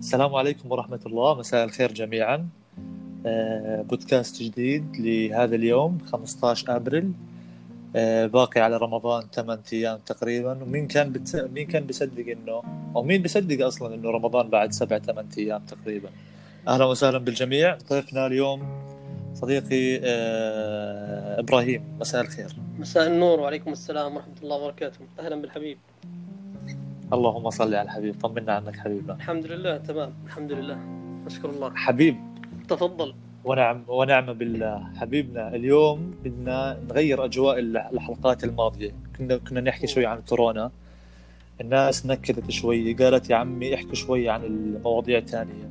السلام عليكم ورحمة الله. مساء الخير جميعا. آه، بودكاست جديد لهذا اليوم 15 أبريل. آه، باقي على رمضان 8 أيام تقريبا. ومين كان. مين كان بيصدق إنه أو مين بيصدق أصلا إنه رمضان بعد 7 8 أيام تقريبا؟ أهلا وسهلا بالجميع. ضيفنا اليوم صديقي آه، إبراهيم. مساء الخير. مساء النور وعليكم السلام ورحمة الله وبركاته. أهلا بالحبيب. اللهم صل على الحبيب. طمنا عنك حبيبنا. الحمد لله تمام. الحمد لله. نشكر الله. حبيب. تفضل. ونعم ونعم بالله. حبيبنا اليوم بدنا نغير أجواء الحلقات الماضية. كنا كنا نحكي شوي عن كورونا. الناس نكدت شوي. قالت يا عمي احكوا شوي عن المواضيع الثانية.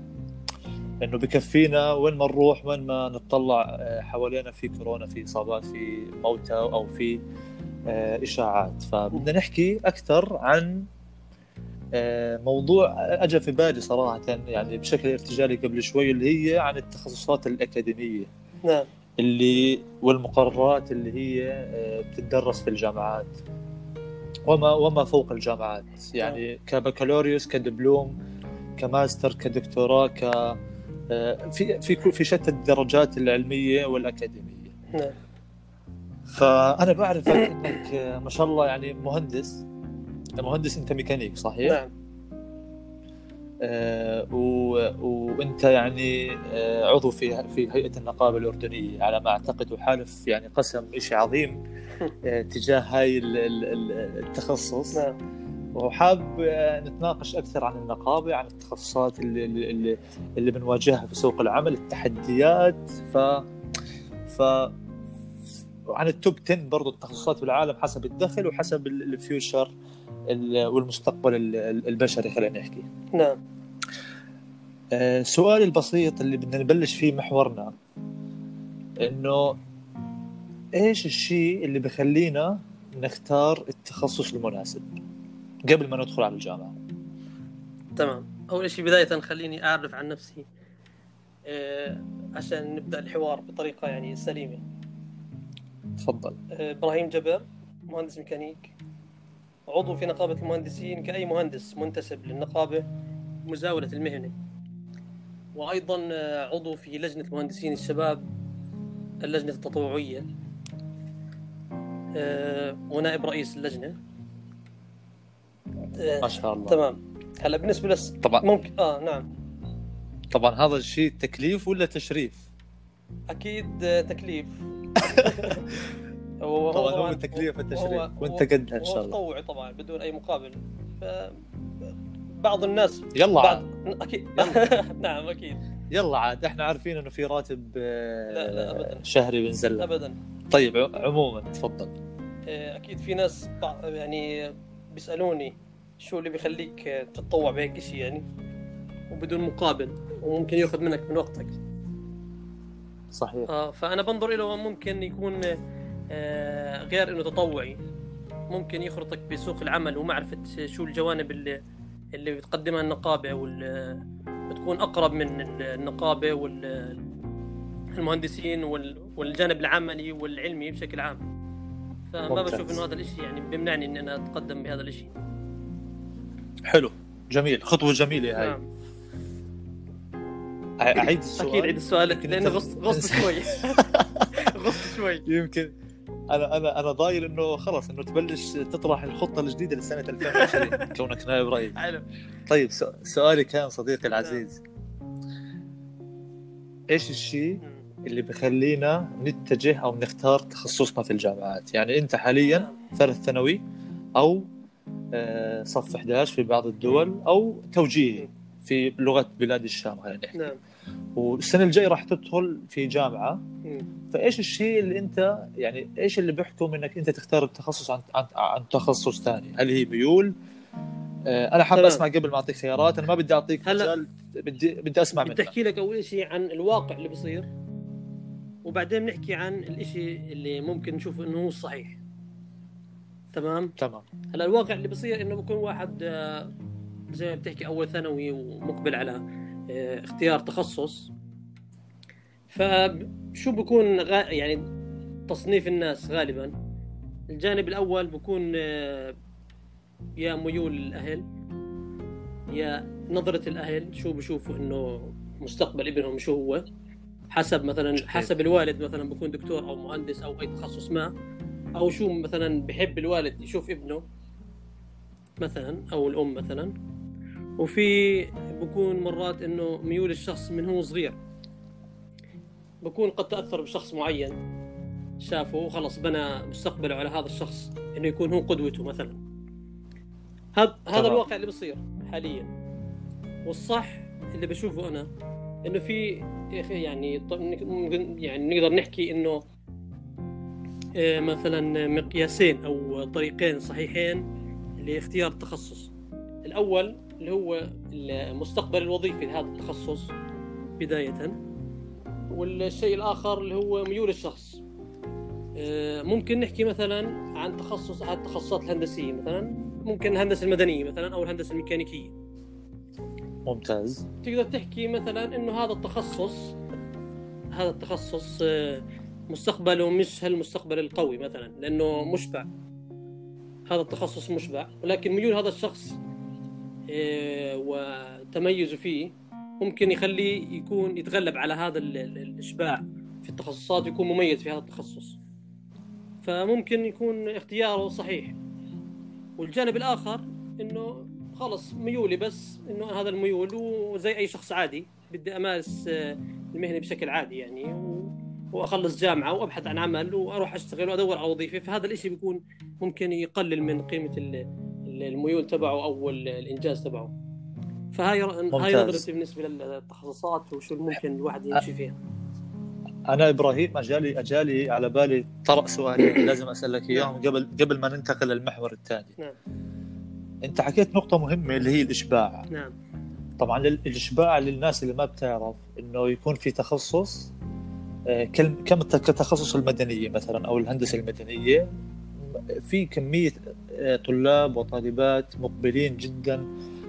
انه بكفينا وين ما نروح وين ما نطلع آه، حوالينا في كورونا في إصابات في موتى أو في آه، إشاعات. فبدنا نحكي أكثر عن موضوع اجى في بالي صراحة يعني بشكل ارتجالي قبل شوي اللي هي عن التخصصات الأكاديمية. نعم. اللي والمقررات اللي هي آه، بتدرس في الجامعات. وما وما فوق الجامعات. يعني نعم. كبكالوريوس كدبلوم كماستر كدكتوراه ك آه، في في في شتى الدرجات العلمية والأكاديمية. نعم. فأنا بعرفك أنك ما شاء الله يعني مهندس. مهندس أنت ميكانيك صحيح؟ نعم. آه و... وأنت يعني آه عضو في في هيئة النقابة الأردنية. على ما أعتقد وحالف يعني قسم شيء عظيم آه تجاه هاي التخصص. نعم. وحاب آه، نتناقش أكثر عن النقابة عن التخصصات اللي اللي, اللي بنواجهها في سوق العمل التحديات. ف ف عن التوب 10 برضه التخصصات بالعالم حسب الدخل وحسب الفيوتشر والمستقبل البشري خلينا نحكي. نعم. آه، سؤالي البسيط اللي بدنا نبلش فيه محورنا إنه إيش الشيء اللي بخلينا نختار التخصص المناسب قبل ما ندخل على الجامعة؟ تمام. أول شيء بداية خليني أعرف عن نفسي أه عشان نبدأ الحوار بطريقة يعني سليمة. تفضل. أه إبراهيم جبر مهندس ميكانيك. عضو في نقابة المهندسين كأي مهندس منتسب للنقابة مزاولة المهنة. وأيضا آه، عضو في لجنة مهندسين الشباب اللجنة التطوعية. آه، ونائب رئيس اللجنة. ما شاء الله. تمام. هلا بالنسبة لس طبعا. ممكن آه نعم. طبعا هذا الشيء تكليف ولا تشريف؟ أكيد آه، تكليف. هو طبعا هو تكليف التشريع وانت قدها إن شاء الله. تطوعي طبعا بدون أي مقابل. ف... بعض الناس يلا بعض... أكيد. نعم أكيد. يلا عاد. إحنا عارفين إنه في راتب لا لا ابدا. شهري بينزل ابدا. طيب عموما تفضل. إيه، أكيد في ناس يعني بيسألوني شو اللي بيخليك تتطوع بهيك شيء يعني وبدون مقابل وممكن يأخذ منك من وقتك. صحيح. آه فأنا بنظر له ممكن يكون آه، غير إنه تطوعي. ممكن يخرطك بسوق العمل ومعرفة شو الجوانب اللي اللي بتقدمها النقابة وال بتكون أقرب من النقابة والمهندسين والجانب العملي والعلمي بشكل عام. فما بشوف إنه هذا الإشي يعني بيمنعني إني أنا أتقدم بهذا الإشي. حلو. جميل. خطوة جميلة هاي. نعم. أعيد السؤال. أكيد عيد السؤال لأنه غصت غصت شوي. غصت شوي. يمكن. أنا أنا أنا ضايل إنه خلص إنه تبلش تطرح الخطة الجديدة لسنة 2020 كونك نائب رئيس. حلو. طيب سؤالي كان صديقي العزيز. إيش الشيء اللي بخلينا نتجه أو نختار تخصصنا في الجامعات؟ يعني أنت حاليا ثالث ثانوي أو آه، صف 11 في بعض الدول أو توجيهي. في لغة بلاد الشام خلينا نحكي. نعم. والسنة الجاية راح تدخل في جامعة. فإيش الشيء اللي أنت يعني إيش اللي بيحكم إنك أنت تختار التخصص عن عن, عن تخصص ثاني؟ هل هي ميول؟ آه، أنا حاب أسمع قبل ما أعطيك خيارات. أنا ما بدي أعطيك مجال بدي بدي أسمع منك. بدي احكي لك أول شيء عن الواقع اللي بيصير وبعدين بنحكي عن الشيء اللي ممكن نشوف إنه هو الصحيح تمام؟ تمام. هلا الواقع اللي بيصير إنه بكون واحد آه، زي ما بتحكي أول ثانوي ومقبل على آه، اختيار تخصص. فشو بكون غا... يعني تصنيف الناس غالبا؟ الجانب الأول بكون آه، يا ميول الأهل يا نظرة الأهل شو بشوفوا إنه مستقبل ابنهم شو هو. حسب مثلا حسب الوالد مثلا بكون دكتور أو مهندس أو أي تخصص ما. أو شو مثلا بحب الوالد يشوف ابنه مثلا أو الأم مثلا. وفي بكون مرات إنه ميول الشخص من هو صغير. بكون قد تأثر بشخص معين. شافه وخلص بنى مستقبله على هذا الشخص إنه يكون هو قدوته مثلا. هذا هذا الواقع اللي بصير حاليا. والصح اللي بشوفه أنا إنه في يعني يعني نقدر نحكي إنه آه، مثلا مقياسين أو طريقين صحيحين لاختيار التخصص الأول اللي هو المستقبل الوظيفي لهذا التخصص. بداية. والشيء الآخر اللي هو ميول الشخص. آه، ممكن نحكي مثلا عن تخصص احد التخصصات الهندسية مثلا. ممكن الهندسة المدنية مثلا أو الهندسة الميكانيكية. ممتاز. تقدر تحكي مثلا إنه هذا التخصص هذا التخصص آه، مستقبله مش هالمستقبل القوي مثلا لأنه مشبع. هذا التخصص مشبع ولكن ميول هذا الشخص وتميزه فيه ممكن يخليه يكون يتغلب على هذا الإشباع في التخصصات يكون مميز في هذا التخصص. فممكن يكون اختياره صحيح. والجانب الآخر إنه خلص ميولي بس إنه هذا الميول وزي أي شخص عادي بدي أمارس آه، المهنة بشكل عادي يعني وأخلص جامعة وأبحث عن عمل وأروح أشتغل وأدور على وظيفة. فهذا الشيء بيكون ممكن يقلل من قيمة الميول تبعه أو الإنجاز تبعه. فهاي هاي نظرتي بالنسبة للتخصصات وشو ممكن الواحد يمشي فيها. أنا إبراهيم اجالي أجالي على بالي طرأ سؤالين لازم اسالك اياهم نعم. قبل قبل ما ننتقل للمحور الثاني. نعم. أنت حكيت نقطة مهمة اللي هي الإشباع. نعم. طبعا الإشباع للناس اللي ما بتعرف إنه يكون في تخصص آه، كم كتخصص المدنية مثلا أو الهندسة المدنية؟ في كمية آه، طلاب وطالبات مقبلين جدا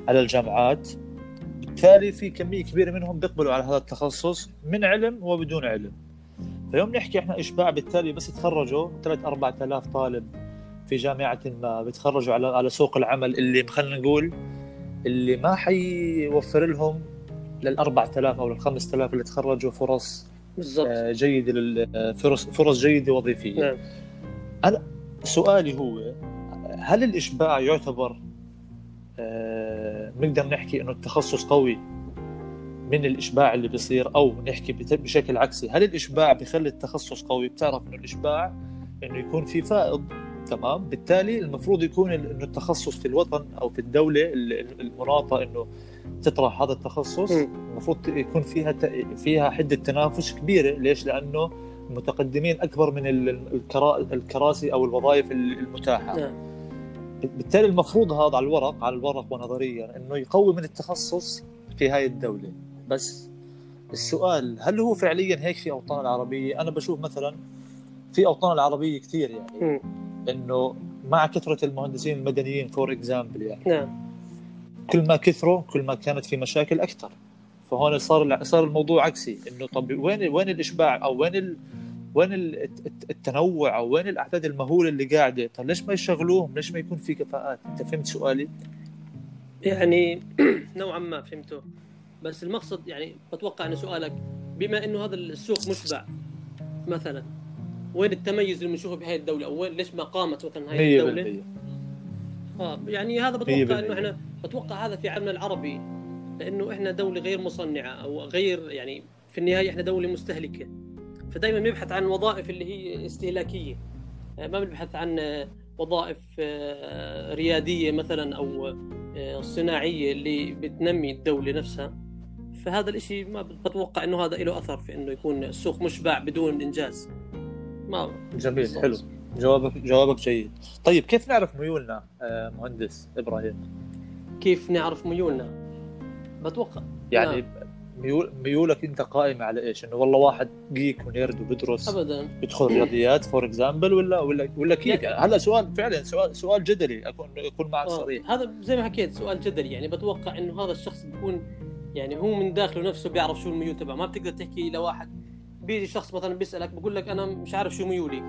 على الجامعات. بالتالي في كمية كبيرة منهم بيقبلوا على هذا التخصص من علم وبدون علم. فيوم نحكي إحنا إشباع بالتالي بس يتخرجوا 3 4000 طالب في جامعة ما بيتخرجوا على على سوق العمل اللي خلينا نقول اللي ما حيوفر لهم لل 4000 أو لل 5000 اللي تخرجوا فرص بالضبط. آه، جيدة فرص فرص جيدة وظيفية. نعم. أنا سؤالي هو هل الإشباع يعتبر بنقدر نحكي إنه التخصص قوي من الإشباع اللي بيصير أو نحكي بشكل عكسي؟ هل الإشباع بخلي التخصص قوي؟ بتعرف إنه الإشباع إنه يكون في فائض تمام؟ بالتالي المفروض يكون إنه التخصص في الوطن أو في الدولة المناطة إنه تطرح هذا التخصص المفروض يكون فيها فيها حدة تنافس كبيرة. ليش؟ لأنه المتقدمين أكبر من الكراسي أو الوظائف المتاحة. نعم. بالتالي المفروض هذا على الورق على الورق ونظريا إنه يقوي من التخصص في هاي الدولة. بس السؤال هل هو فعليا هيك في أوطان العربية؟ أنا بشوف مثلا في أوطان العربية كثير يعني. إنه مع كثرة المهندسين المدنيين for example يعني. نعم. كل ما كثروا كل ما كانت في مشاكل أكثر. فهون صار صار الموضوع عكسي إنه طب وين وين الإشباع أو وين وين التنوع أو وين الأعداد المهولة اللي قاعدة؟ طيب ليش ما يشغلوهم؟ ليش ما يكون في كفاءات؟ أنت فهمت سؤالي؟ يعني نوعا ما فهمته. بس المقصد يعني بتوقع إن سؤالك بما إنه هذا السوق مشبع مثلا وين التميز اللي بنشوفه بهاي الدولة؟ أو وين ليش ما قامت مثلا هاي الدولة؟ آه يعني هذا بتوقع إنه إحنا بتوقع هذا في عالمنا العربي. لأنه إحنا دولة غير مصنعة أو غير يعني في النهاية إحنا دولة مستهلكة. فدائما بيبحث عن وظائف اللي هي استهلاكية. آه، ما بنبحث عن آه، وظائف آه، ريادية مثلا أو صناعية اللي بتنمي الدولة نفسها. فهذا الإشي ما بتوقع إنه هذا له أثر في إنه يكون السوق مشبع بدون إنجاز. ما جميل بالضبط. حلو. جوابك جوابك جيد. طيب كيف نعرف ميولنا مهندس إبراهيم؟ كيف نعرف ميولنا؟ بتوقع. يعني نعم. ميول ميولك انت قائمه على إيش؟ انه والله واحد geek و nerd وبدرس ابدا. بيدخل رياضيات for example ولا ولا ولا كيف؟ يعني هلا سؤال فعلا سؤال سؤال جدلي اكون اكون معك آه، صريح. هذا زي ما حكيت سؤال جدلي. يعني بتوقع إنه هذا الشخص بيكون يعني هو من داخله نفسه بيعرف شو الميول تبعه. ما بتقدر تحكي لواحد. بيجي شخص مثلا بيسألك بقول لك أنا مش عارف شو ميولي.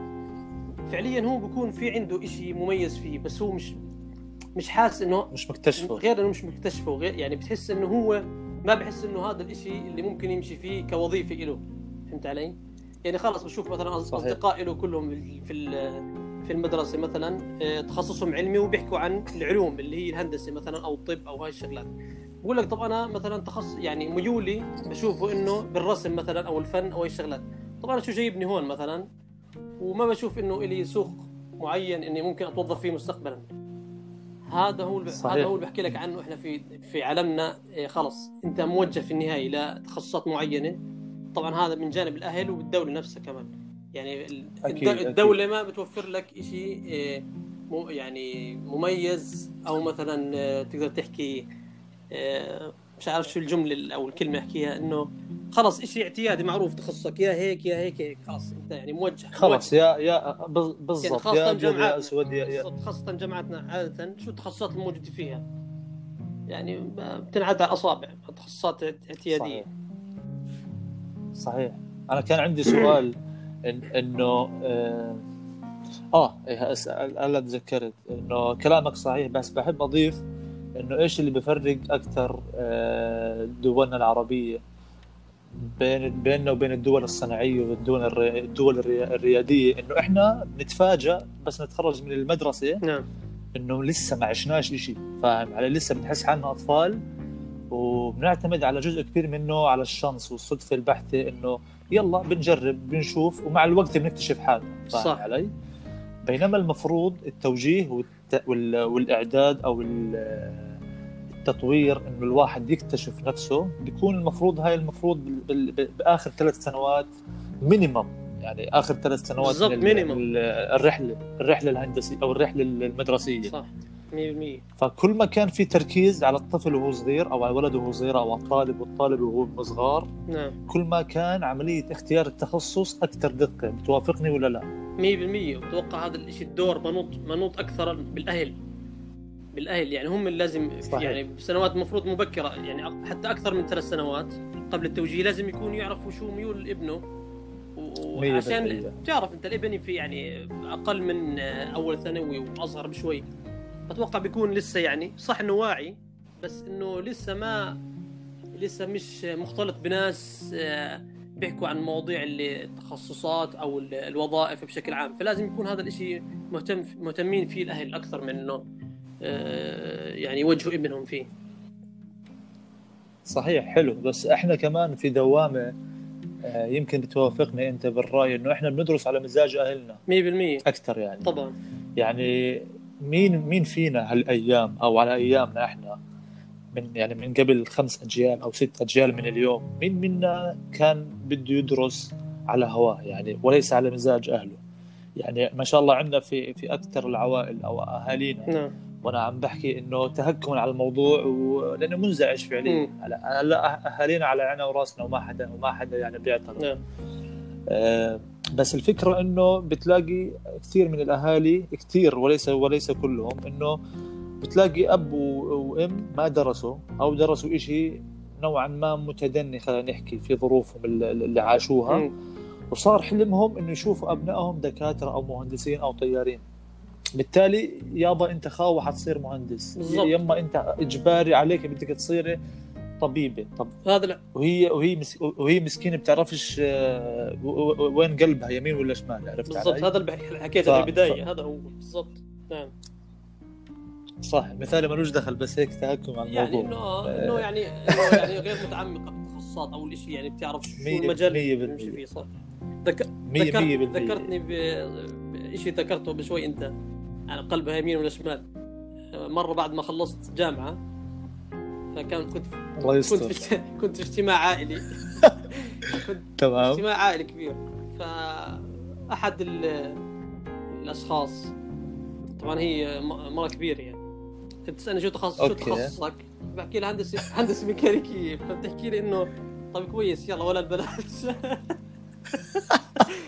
فعليا هو بيكون في عنده إشي مميز فيه بس هو مش مش حاسس إنه مش مكتشفه. غير إنه مش مكتشفه غير يعني بتحس إنه هو ما بحس إنه هذا الإشي اللي ممكن يمشي فيه كوظيفة له فهمت علي؟ يعني خلص بشوف مثلا. أصدقاء له كلهم في في المدرسة مثلا آه، تخصصهم علمي وبيحكوا عن العلوم اللي هي الهندسة مثلا أو الطب أو هاي الشغلات. بقول لك طب أنا مثلا تخصص يعني ميولي بشوفه إنه بالرسم مثلا أو الفن أو هاي الشغلات. طب أنا شو جايبني هون مثلا؟ وما بشوف إنه إلي سوق معين إني ممكن أتوظف فيه مستقبلا. هذا هو. صحيح. هذا هو اللي بحكي لك عنه إحنا في في عالمنا إيه، خلص أنت موجه في النهاية لتخصصات معينة طبعا هذا من جانب الأهل والدولة نفسها كمان يعني أكيد، الد- أكيد. الدولة ما بتوفر لك شيء مو يعني مميز أو مثلا آه، تقدر تحكي مش عارف شو الجملة ال- أو الكلمة أحكيها إنه خلص شيء اعتيادي معروف تخصصك يا هيك يا هيك هيك. خلاص أنت يعني موجه خلص يا يا يعني بالضبط خاصة يا ابيض يا أسود يا, يا. خاصة جامعاتنا عادة. شو التخصصات الموجودة فيها؟ يعني بتنعد على الأصابع تخصصات اعتيادية. صحيح. صحيح. أنا كان عندي سؤال إن إنه آه, آه إيه، اسال هلا تذكرت إنه كلامك صحيح بس بحب أضيف إنه إيش اللي بفرق أكثر آه دولنا العربية؟ بين بيننا وبين الدول الصناعية والدول. الدول الري... الريادية إنه إحنا نتفاجأ بس نتخرج من المدرسة نعم إنه لسه ما عشناش شيء فاهم علي لسه بنحس حالنا أطفال وبنعتمد على جزء كبير منه على الشانس والصدفة البحتة إنه يلا بنجرب بنشوف ومع الوقت بنكتشف حالنا فاهم صح. علي بينما المفروض التوجيه والت... وال... والإعداد أو ال- التطوير إنه الواحد يكتشف نفسه بيكون المفروض هاي المفروض. بآخر ثلاث سنوات مينيمم يعني آخر ثلاث سنوات بالضبط، من الرحلة الرحلة الهندسية أو الرحلة المدرسية. صح 100% فكل ما كان في تركيز على الطفل وهو صغير أو على الولد وهو صغير أو على الطالب والطالب وهو صغار نعم. كل ما كان عملية اختيار التخصص أكثر دقة. بتوافقني ولا لا؟ 100% واتوقع هذا الشيء الدور منوط منوط أكثر بالأهل. بالأهل يعني هم اللي لازم صحيح. يعني بسنوات المفروض مبكرة يعني حتى أكثر من ثلاث سنوات قبل التوجيه لازم يكون يعرفوا شو ميول ابنه وعشان. تعرف أنت الابن في يعني أقل من أول ثانوي وأصغر بشوي أتوقع بيكون لسه يعني صح إنه واعي بس إنه لسه ما لسه مش مختلط بناس آه، بيحكوا عن مواضيع اللي التخصصات أو ال- الوظائف بشكل عام فلازم يكون هذا الإشي مهتم مهتمين فيه الأهل أكثر من إنه آه، يعني يوجهوا ابنهم فيه. صحيح حلو. بس إحنا كمان في دوامة آه، يمكن بتوافقني أنت بالرأي إنه إحنا بندرس على مزاج أهلنا. 100% أكثر يعني. طبعا. يعني مين مين فينا هالأيام أو على أيامنا إحنا من يعني من قبل خمس أجيال أو ست أجيال من اليوم مين منا كان بده يدرس على هواه؟ يعني وليس على مزاج أهله. يعني ما شاء الله عندنا في في أكثر العوائل أو أهالينا نعم. وأنا عم بحكي إنه تهكم على الموضوع و... لأنه منزعج فعليا. هلا هلا أهالينا على عيننا وراسنا وما حدا وما حدا يعني بيعترض. نعم. آه، بس الفكرة إنه بتلاقي كثير من الأهالي كثير وليس وليس كلهم إنه بتلاقي أب وأم ما درسوا أو درسوا شيء نوعا ما متدني خلينا نحكي في ظروفهم اللي اللي عاشوها. مم. وصار حلمهم إنه يشوفوا أبنائهم دكاترة أو مهندسين أو طيارين. بالتالي يابا انت خاوة حتصير مهندس. بالضبط. يما انت اجباري عليك بدك تصيري طبيبة. طب هذا لا. وهي وهي مس... وهي مسكينة بتعرفش آه، وين قلبها يمين ولا شمال عرفت بالضبط؟ هذا اللي حكيته ف- في البداية هذا هو. بالضبط. نعم. صح مثالي ملوش دخل بس هيك تهكم على يعني الموضوع. انه آه، إنه يعني إنه يعني غير متعمقة بالتخصصات أو الشيء يعني بتعرف شو مية- المجال اللي. تمشي فيه صح؟ ذك... ذكرت... ذكرتني بشيء ذكرته بشوي أنت. عن قلبها يمين ولا شمال مرة بعد ما خلصت جامعة فكان كنت الله كنت يستر في كنت في اجتماع عائلي. كنت تمام. اجتماع عائلي كبير. فأحد ال- الأشخاص طبعا هي مرة كبيرة يعني. بتسالني شو تخصص شو. تخصصك؟ بحكي لها هندسه هندسة ميكانيكية. فبتحكي لي إنه طيب كويس يلا ولا ببلاش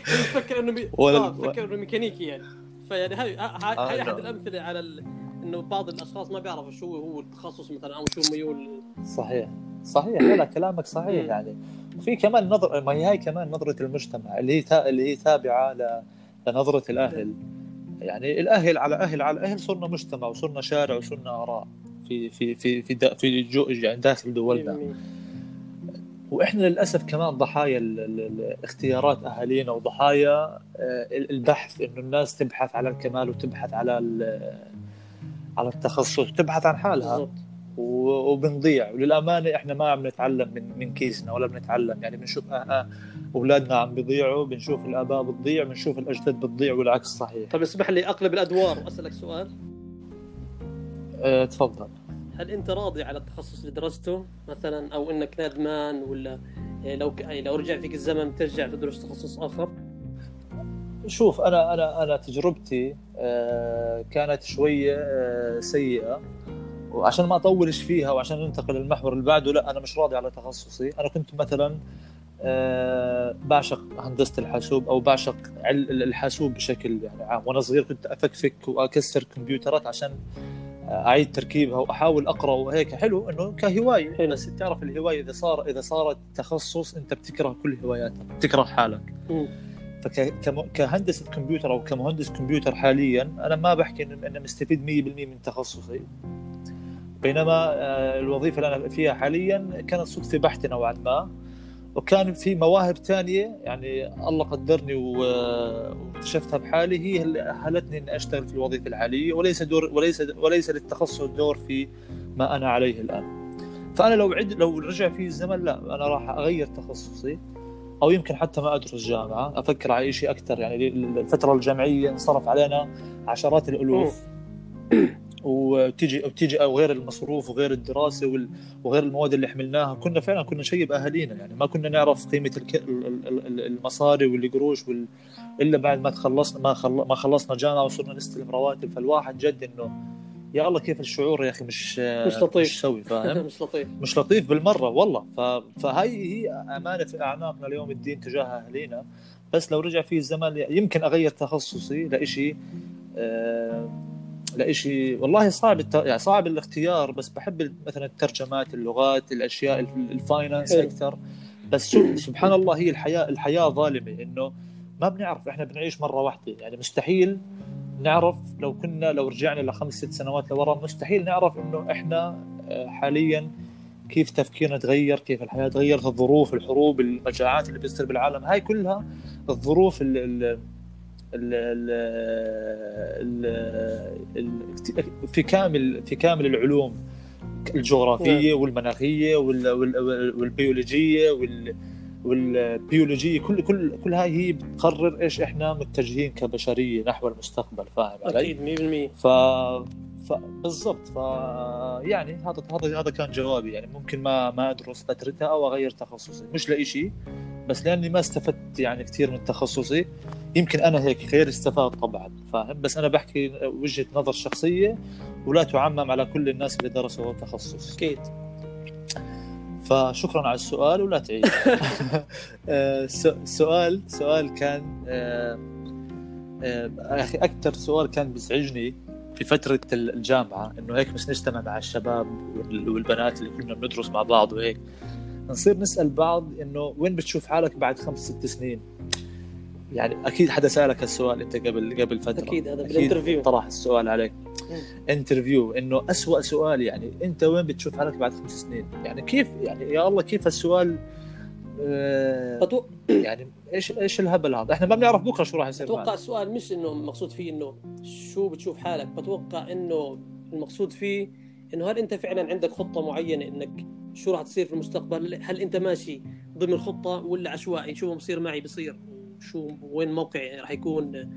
بتفكر إنه مي... ولا آه إنه ميكانيكي يعني. فيعني هاي هاي, آه، احد نعم. الأمثلة على ال... إنه بعض الأشخاص ما بيعرفوا شو هو التخصص مثلا أو شو ميول. صحيح. صحيح. لا لا كلامك صحيح. يعني. وفي كمان نظر ما هي هاي كمان نظرة المجتمع اللي هي تا... اللي هي تابعة ل... لنظرة الأهل. يعني الأهل على أهل على أهل صرنا مجتمع وصرنا شارع وصرنا آراء في في في في دا في جو يعني داخل دولنا. وإحنا للأسف كمان ضحايا الاختيارات أهالينا وضحايا آه، البحث إنه الناس تبحث على الكمال وتبحث على على التخصص تبحث عن حالها. بالضبط. وبنضيع. وللأمانة إحنا ما عم نتعلم من من كيسنا ولا بنتعلم. يعني بنشوف آه آه أولادنا عم بيضيعوا بنشوف الآباء بتضيع بنشوف الأجداد بتضيع والعكس صحيح. طيب اسمح لي أقلب الأدوار وأسألك سؤال. أه تفضل. هل أنت راضي على التخصص اللي درسته مثلا أو إنك ندمان ولا يعني لو يعني لو رجع فيك الزمن ترجع تدرس تخصص آخر؟ شوف أنا أنا أنا تجربتي آه، كانت شوية آه، سيئة. وعشان ما أطولش فيها وعشان ننتقل للمحور اللي بعده لا أنا مش راضي على تخصصي. أنا كنت مثلا آه، بعشق هندسة الحاسوب أو بعشق الحاسوب بشكل يعني عام. وأنا صغير كنت أفكفك وأكسر كمبيوترات عشان أعيد تركيبها وأحاول أقرأ وهيك. حلو. إنه كهواية. حلو. بس تعرف الهواية إذا صار إذا صارت تخصص أنت بتكره كل هواياتك بتكره حالك. فكهندسه كمبيوتر أو كمهندس كمبيوتر حاليا أنا ما بحكي انه أنا مستفيد 100% من تخصصي. بينما آه، الوظيفة اللي أنا فيها حاليا كانت صدفة بحتة نوعا ما. وكان في مواهب ثانية يعني الله قدرني واكتشفتها بحالي هي اللي أهلتني إني أشتغل في الوظيفة الحالية وليس دور وليس وليس للتخصص دور في ما أنا عليه الآن. فأنا لو عد لو رجع في الزمن لا أنا راح أغير تخصصي أو يمكن حتى ما أدرس جامعة أفكر على شيء أكثر يعني الفترة الجامعية انصرف علينا عشرات الألوف وتيجي وتيجي أو غير المصروف وغير الدراسة وغير المواد اللي حملناها. كنا فعلا كنا نشيب أهالينا. يعني ما كنا نعرف قيمة المصاري والقروش وال... إلا بعد ما تخلصنا ما خل... ما خلصنا جامعة وصرنا نستلم رواتب. فالواحد جد إنه يا الله كيف الشعور يا أخي مش مش لطيف. مش سوي فاهم؟ مش لطيف. مش لطيف بالمرة والله. ف... فهي هي أمانة في اعناقنا ليوم الدين تجاه أهالينا. بس لو رجع في الزمن يمكن أغير تخصصي لشيء آه لإشي والله صعب الت... يعني صعب الاختيار بس بحب مثلا الترجمات اللغات الأشياء ال finance أكثر. بس شوف سبحان الله هي الحياة الحياة ظالمة إنه ما بنعرف إحنا بنعيش مرة واحدة. يعني مستحيل نعرف لو كنا لو رجعنا لخمس ست سنوات لورا مستحيل نعرف إنه إحنا آه، حاليا كيف تفكيرنا تغير كيف الحياة تغيرت الظروف الحروب المجاعات اللي بتصير بالعالم. هاي كلها الظروف اللي في كامل في كامل العلوم الجغرافية نعم. والمناخية والبيولوجية والبيولوجية كل كل كل هاي هي بتقرر إيش إحنا متجهين كبشرية نحو المستقبل فاهم علي؟ أكيد 100% ف بالضبط ف يعني هذا هذا هذا كان جوابي يعني ممكن ما ما أدرس فترتها أو أغير تخصصي مش لإشي بس لأني ما استفدت يعني كثير من تخصصي يمكن أنا هيك غير استفاد طبعا فاهم؟ بس أنا بحكي وجهة نظر شخصية ولا تعمم على كل الناس اللي درسوا تخصص. أكيد. فشكرا على السؤال ولا تعيد؟ آه، سؤال سؤال كان آه، آه، أخي أكثر سؤال كان بيزعجني في فترة الجامعة إنه هيك بس نجتمع مع الشباب والبنات اللي كنا بندرس مع بعض وهيك. نصير نسأل بعض إنه وين بتشوف حالك بعد خمس ست سنين؟ يعني أكيد حدا سألك هالسؤال أنت قبل قبل فترة. أكيد هذا بال interview طرح السؤال عليك. interview إنه أسوأ سؤال يعني أنت وين بتشوف حالك بعد خمس سنين؟ يعني كيف يعني يا الله كيف هالسؤال آه يعني إيش إيش الهبل هذا؟ إحنا ما بنعرف بكرة شو راح يصير أتوقع السؤال مش إنه مقصود فيه إنه شو بتشوف حالك بتوقع إنه المقصود فيه إنه هل أنت فعلا عندك خطة معينة إنك شو راح تصير في المستقبل؟ هل أنت ماشي ضمن الخطة ولا عشوائي؟ شو بصير معي؟ بصير. شو وين موقعي راح يكون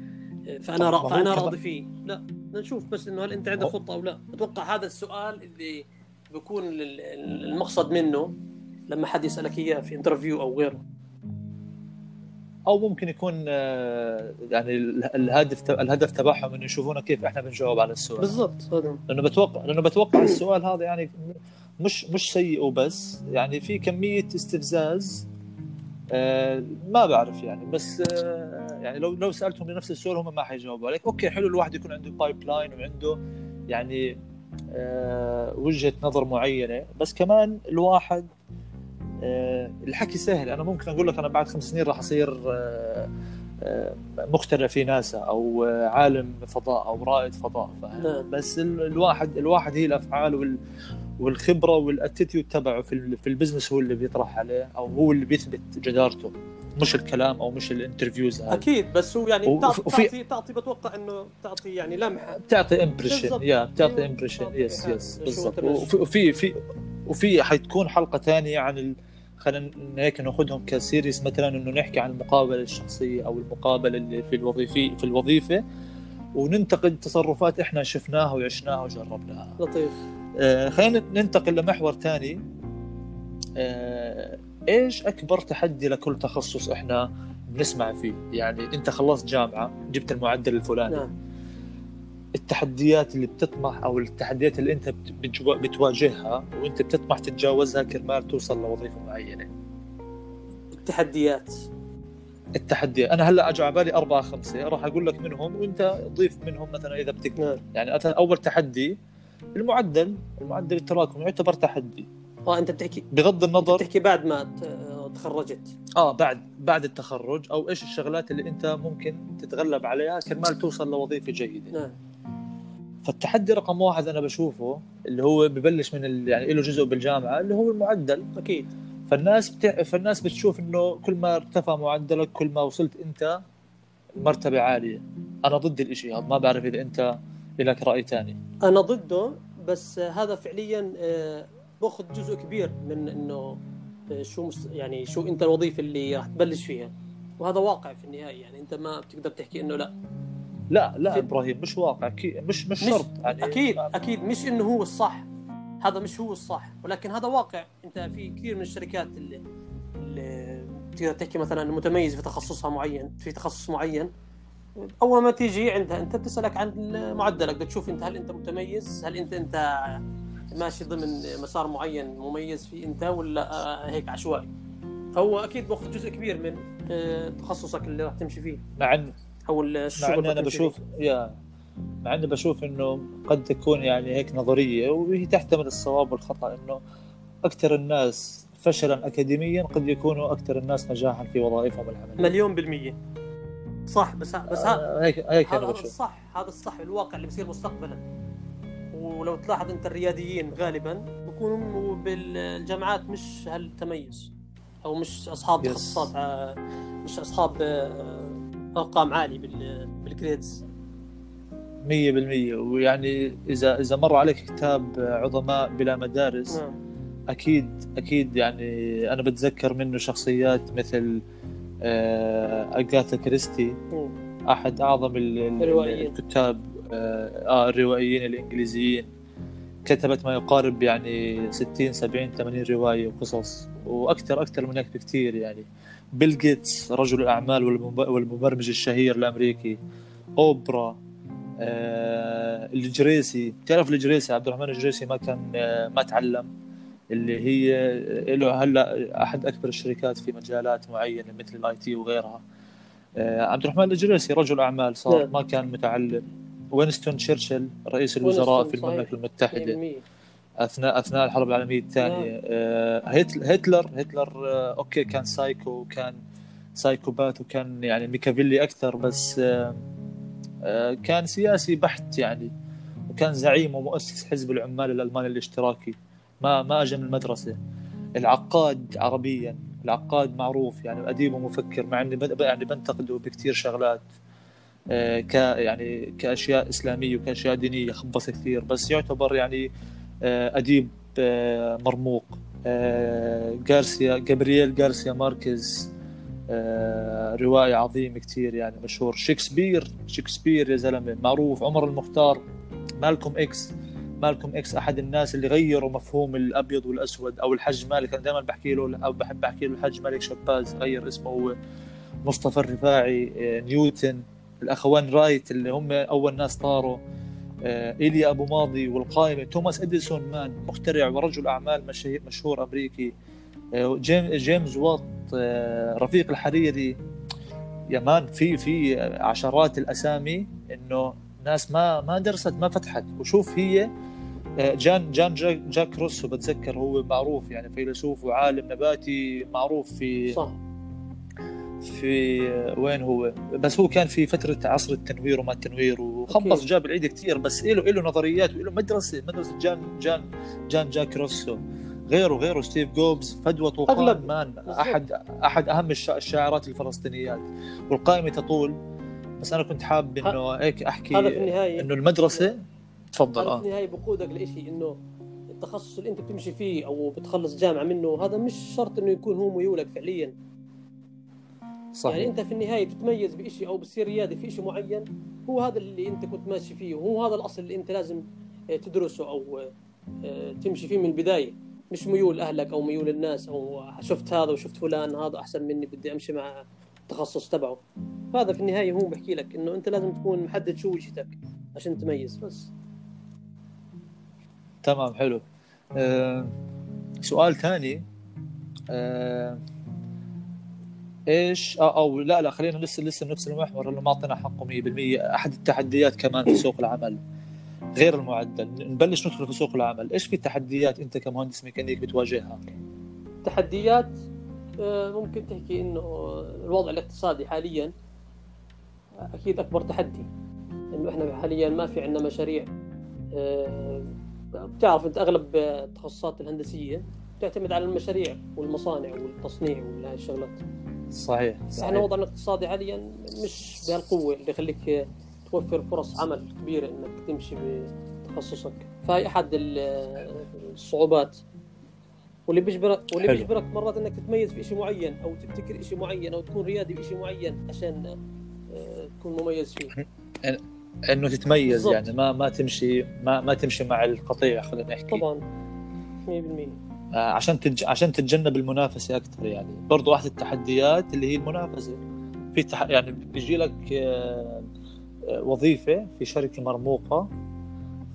فأنا را... فأنا راضي فيه. لا نشوف بس إنه هل أنت عندك خطة أو لا. أتوقع هذا السؤال اللي بيكون المقصد منه لما حد يسألك اياه في interview أو غيره. أو ممكن يكون آه، يعني الهدف الهدف تبعهم إنه يشوفونا كيف إحنا بنجاوب على السؤال. بالضبط لأنه بتوقع لأنه بتوقع السؤال هذا يعني مش مش سيء وبس. يعني في كمية استفزاز آه ما بعرف يعني بس آه يعني لو لو سألتهم بنفس السؤال هم ما حيجاوبوا عليك. okay حلو الواحد يكون عنده pipeline وعنده يعني آه وجهة نظر معينة بس كمان الواحد الحكي سهل. أنا ممكن أقول لك أنا بعد خمس سنين راح أصير مخترع في ناسا أو عالم فضاء أو رائد فضاء نعم. بس ال- الواحد الواحد هي الأفعال والخبرة وال attitude تبعه في في ال business هو اللي بيطرح عليه أو هو اللي بيثبت جدارته. مش الكلام أو مش ال interviews هذا أكيد بس هو يعني بتعطي وفي- تعطي, تعطي بتوقع إنه تعطي يعني لمحة. بتعطي impression. yeah بتعطي impression بتعطي yes yes بالضبط. وفي وفي في وفي حتكون حلقة ثانية عن ال... خلينا هيك ناخذهم ك series مثلا إنه نحكي عن المقابلة الشخصية أو المقابلة اللي في الوظيفي في الوظيفة. وننتقد تصرفات إحنا شفناها وعشناها وجربناها. لطيف. خلينا ننتقل لمحور ثاني. آه إيش أكبر تحدي لكل تخصص إحنا بنسمع فيه؟ يعني أنت خلصت جامعة جبت المعدل الفلاني. نعم. التحديات اللي بتطمح أو التحديات اللي أنت بتواجهها وأنت بتطمح تتجاوزها كرمال توصل لوظيفة معينة. التحديات. التحدي أنا هلأ اجى على بالي أربعة خمسة راح أقول لك منهم وأنت ضيف منهم مثلا إذا بتقدر نعم. يعني مثلا أول تحدي المعدل المعدل التراكمي يعتبر تحدي. آه انت بتحكي بغض النظر بتحكي بعد ما تخرجت. آه بعد بعد التخرج أو إيش الشغلات اللي انت ممكن تتغلب عليها كرمال توصل لوظيفة جيدة. نعم. فالتحدي رقم واحد أنا بشوفه اللي هو ببلش من ال... يعني له جزء بالجامعة اللي هو المعدل. أكيد. فالناس بتع... فالناس بتشوف إنه كل ما ارتفع معدلك كل ما وصلت أنت مرتبة عالية. أنا ضد الإشي هذا ما بعرف إذا أنت لك رأي ثاني. أنا ضده بس هذا فعليا آه، بأخذ جزء كبير من إنه آه، شو يعني شو أنت الوظيفة اللي راح تبلش فيها. وهذا واقع في النهاية يعني أنت ما بتقدر تحكي إنه لا. لا لا إبراهيم مش واقع. مش مش شرط يعني أكيد أكيد مش إنه هو الصح. هذا مش هو الصح. ولكن هذا واقع. أنت في كثير من الشركات اللي, اللي تقدر تحكي مثلا متميز في تخصصها معين في تخصص معين. أول ما تيجي عندها أنت بتسالك عن معدلك بدك تشوف أنت هل أنت متميز هل أنت أنت ماشي ضمن مسار معين مميز فيه أنت ولا آه، هيك عشوائي. فهو أكيد بأخذ جزء كبير من آه، تخصصك اللي راح تمشي فيه. مع ان أو مع الشغل اللي أنا بشوف فيه. يا مع إني بشوف إنه قد تكون يعني هيك نظرية وهي تحتمل الصواب والخطأ إنه أكثر الناس فشلا اكاديميا قد يكونوا أكثر الناس نجاحا في وظائفهم العملية. مليون بالمية. صح بس بس ها آه، هيك هيك هذا هذا الصح هذا الصح الواقع اللي بصير مستقبلا. ولو تلاحظ أنت الرياديين غالبا بيكونوا بالجامعات مش هالتميز أو مش أصحاب Yes. تخصصات ع- مش أصحاب آه، أرقام عالية بال بالجريدز 100% ويعني إذا إذا مر عليك كتاب عظماء بلا مدارس نعم. أكيد أكيد يعني أنا بتذكر منه شخصيات مثل آه، أغاثا كريستي. أحد أعظم. الكتاب آه آه، الروائيين الإنجليزيين. كتبت ما يقارب يعني 60 70 80 رواية وقصص وأكثر أكثر من هيك بكثير يعني. بيل جيتس رجل الأعمال والمب- والمبرمج الشهير الأمريكي. أوبرا آه الجريسي. بتعرف الجريسي؟ عبد الرحمن الجريسي ما كان آه ما تعلم. اللي هي آه، له هلا أحد أكبر الشركات في مجالات معينة مثل ال IT وغيرها. آه، عبد الرحمن الجريسي رجل أعمال صار نعم. ما كان متعلم. وينستون تشرشل رئيس الوزراء في. المملكة المتحدة. 100% أثناء أثناء الحرب العالمية الثانية. آه، هتل- هتلر هتلر آه، okay كان psycho كان psychopath وكان يعني ميكافيلي أكثر بس آه، آه، كان سياسي بحت يعني وكان زعيم ومؤسس حزب العمال الألماني الاشتراكي. ما ما اجى من المدرسة. العقاد عربيا العقاد معروف يعني أديب ومفكر مع إني يعني بنتقده بكثير شغلات آه، ك يعني كأشياء إسلامية وكأشياء دينية خبص كثير بس يعتبر يعني آه، أديب آه، مرموق. غارسيا جابرييل غارسيا ماركيز روائي عظيم كثير يعني مشهور. شكسبير شكسبير يا زلمة معروف عمر المختار مالكوم إكس. مالكوم إكس أحد الناس اللي غيروا مفهوم الأبيض والأسود أو الحج مالك؟ أنا دائما بحكي له أو بحب أحكي له الحج مالك. شاباز غير اسمه هو مصطفى الرفاعي آه، نيوتن الأخوان رايت اللي هم أول ناس طاروا آه، إيليا أبو ماضي والقائمة توماس إديسون man مخترع ورجل أعمال مشهور أمريكي آه، جيم- جيمس وات رفيق الحريري. يا man في في عشرات الأسامي إنه ناس ما ما درست ما فتحت وشوف هي آه، جان جان جاك, جاك روسو بتذكر هو معروف يعني فيلسوف وعالم نباتي معروف في صح في وين هو بس هو كان في فترة عصر التنوير وما التنوير وخبص. جاب العيد كثير بس له له نظريات وله مدرسة مدرسة جان جان جان جاك روسو غيره غيره ستيف جوبز فدوى طوقان أغلب. man. أحد أحد أهم الشا- الشاعرات الفلسطينيات والقائمة تطول بس أنا كنت حاب إنه هيك أحكي هذا في النهاية. إنه المدرسة تفضل آه. في النهاية بقودك لشيء إنه التخصص اللي أنت بتمشي فيه أو بتخلص جامعة منه هذا مش شرط إنه يكون هو ميولك فعليا. صحيح. يعني أنت في النهاية بتتميز بشيء أو بتصير ريادي في شيء معين هو هذا اللي أنت كنت ماشي فيه وهو هذا الأصل اللي أنت لازم آه، تدرسه أو آه، تمشي فيه من البداية. مش ميول أهلك أو ميول الناس أو شفت هذا وشفت فلان هذا أحسن مني بدي أمشي مع التخصص تبعه. هذا في النهاية هو بحكي لك إنه أنت لازم تكون محدد شو وجهتك عشان تميز بس. تمام حلو. آه سؤال ثاني. آه إيش؟ آه أو لا لا خلينا لسه لسه بنفس المحور اللي ما أعطينا حقه 100% أحد التحديات كمان في سوق العمل غير المعدل. نبلش ندخل في سوق العمل. إيش في تحديات أنت كمهندس ميكانيك بتواجهها؟ تحديات؟ ممكن تحكي إنه الوضع الاقتصادي حاليا أكيد أكبر تحدي. إنه إحنا حاليا ما في عندنا مشاريع. آه، بتعرف أنت أغلب التخصصات الهندسية تعتمد على المشاريع والمصانع والتصنيع وهاي الشغلات. صحيح إحنا صحيح. وضعنا الاقتصادي حاليا مش بهالقوة اللي يخليك توفر فرص عمل كبيرة إنك تمشي بتخصصك. فهي أحد ال- الصعوبات. واللي بيجبرك واللي حلو. بيجبرك مرات إنك تتميز في شيء معين أو تبتكر شيء معين أو تكون ريادي بشيء معين عشان آه، تكون مميز فيه. إنه تتميز بالضبط. يعني ما ما تمشي ما ما تمشي مع القطيع خلينا نحكي. طبعا 100% آه، عشان تج... عشان تتجنب المنافسة أكثر يعني. برضو احد التحديات اللي هي المنافسة. في تح... يعني بيجي لك آه، وظيفة في شركة مرموقة.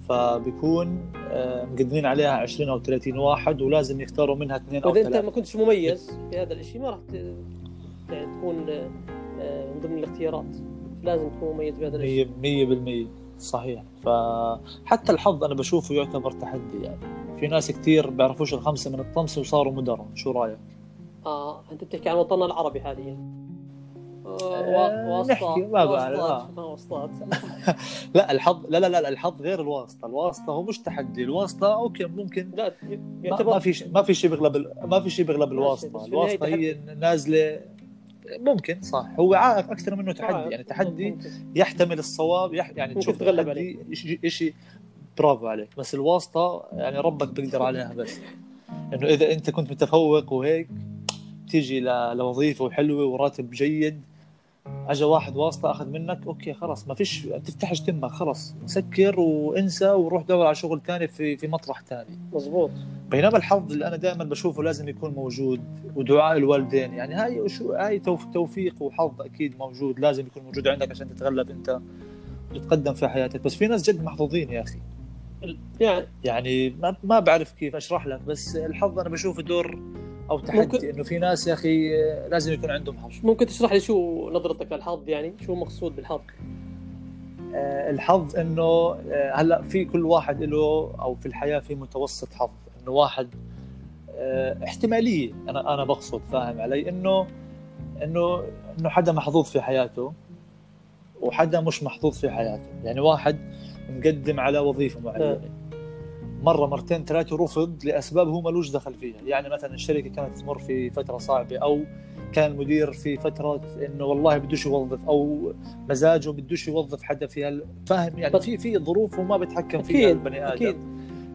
فبيكون آه، مقدمين عليها 20 أو 30 واحد ولازم يختاروا منها اثنين أو وإذا أنت ثلاثة. ما كنتش مميز في هذا الشيء ما راح يعني تكون آه، من ضمن الاختيارات. لازم تكون مميز بهذا الشيء 100% صحيح. فحتى الحظ أنا بشوفه يعتبر تحدي يعني. في ناس كثير بيعرفوش الخمسة من الطمس وصاروا مدراء. شو رأيك؟ آه أنت بتحكي عن وطننا العربي حاليا. آه آه، وا- واسطات نحكي، ما واسطات آه. لا الحظ لا لا لا الحظ غير الواسطة، الواسطة هو مش تحدي، الواسطة أوكي ممكن لا ما, يعتبر ما في شيء ما في شيء بيغلب ما في شيء بيغلب الواسطة، الواسطة هي نازلة ممكن صح هو عائق أكثر منه تحدي يعني تحدي. يحتمل الصواب يح يعني تشوف تتغلب تحدي شيء برافو عليك بس الواسطة يعني ربك بيقدر عليها بس انه إذا أنت كنت متفوق وهيك تيجي لوظيفة وحلوه وراتب جيد اجى واحد واسطة أخذ منك أوكي خلاص ما فيش تفتحش تمك خلاص سكر وانسى وروح دور على شغل ثاني في في مطرح ثاني مزبوط بينما الحظ اللي أنا دائما بشوفه لازم يكون موجود ودعاء الوالدين. يعني هاي شو هاي توف- توفيق وحظ أكيد موجود لازم يكون موجود عندك عشان تتغلب أنت وتتقدم في حياتك. بس في ناس جد محظوظين يا أخي. يعني يعني ما بعرف كيف أشرح لك بس الحظ أنا بشوفه دور أو تحدي ممكن- إنه في ناس يا أخي لازم يكون عندهم حظ. ممكن تشرح لي شو نظرتك للحظ يعني؟ شو مقصود بالحظ؟ آه، الحظ إنه آه، هلأ في كل واحد له أو في الحياة في متوسط حظ. إنه واحد آه، احتمالية أنا أنا بقصد فاهم علي؟ إنه إنه إنه حدا محظوظ في حياته وحدا مش محظوظ في حياته. يعني واحد مقدم على وظيفة معينة. مرة مرتين ثلاثة رفض لأسباب هو ملوش دخل فيها. يعني مثلا الشركة كانت تمر في فترة صعبة أو كان المدير في فترة إنه والله بدوش يوظف أو مزاجه بدوش يوظف حدا فيها فاهم؟ يعني في في ظروف هو ما بيتحكم فيها البني آدم. أكيد.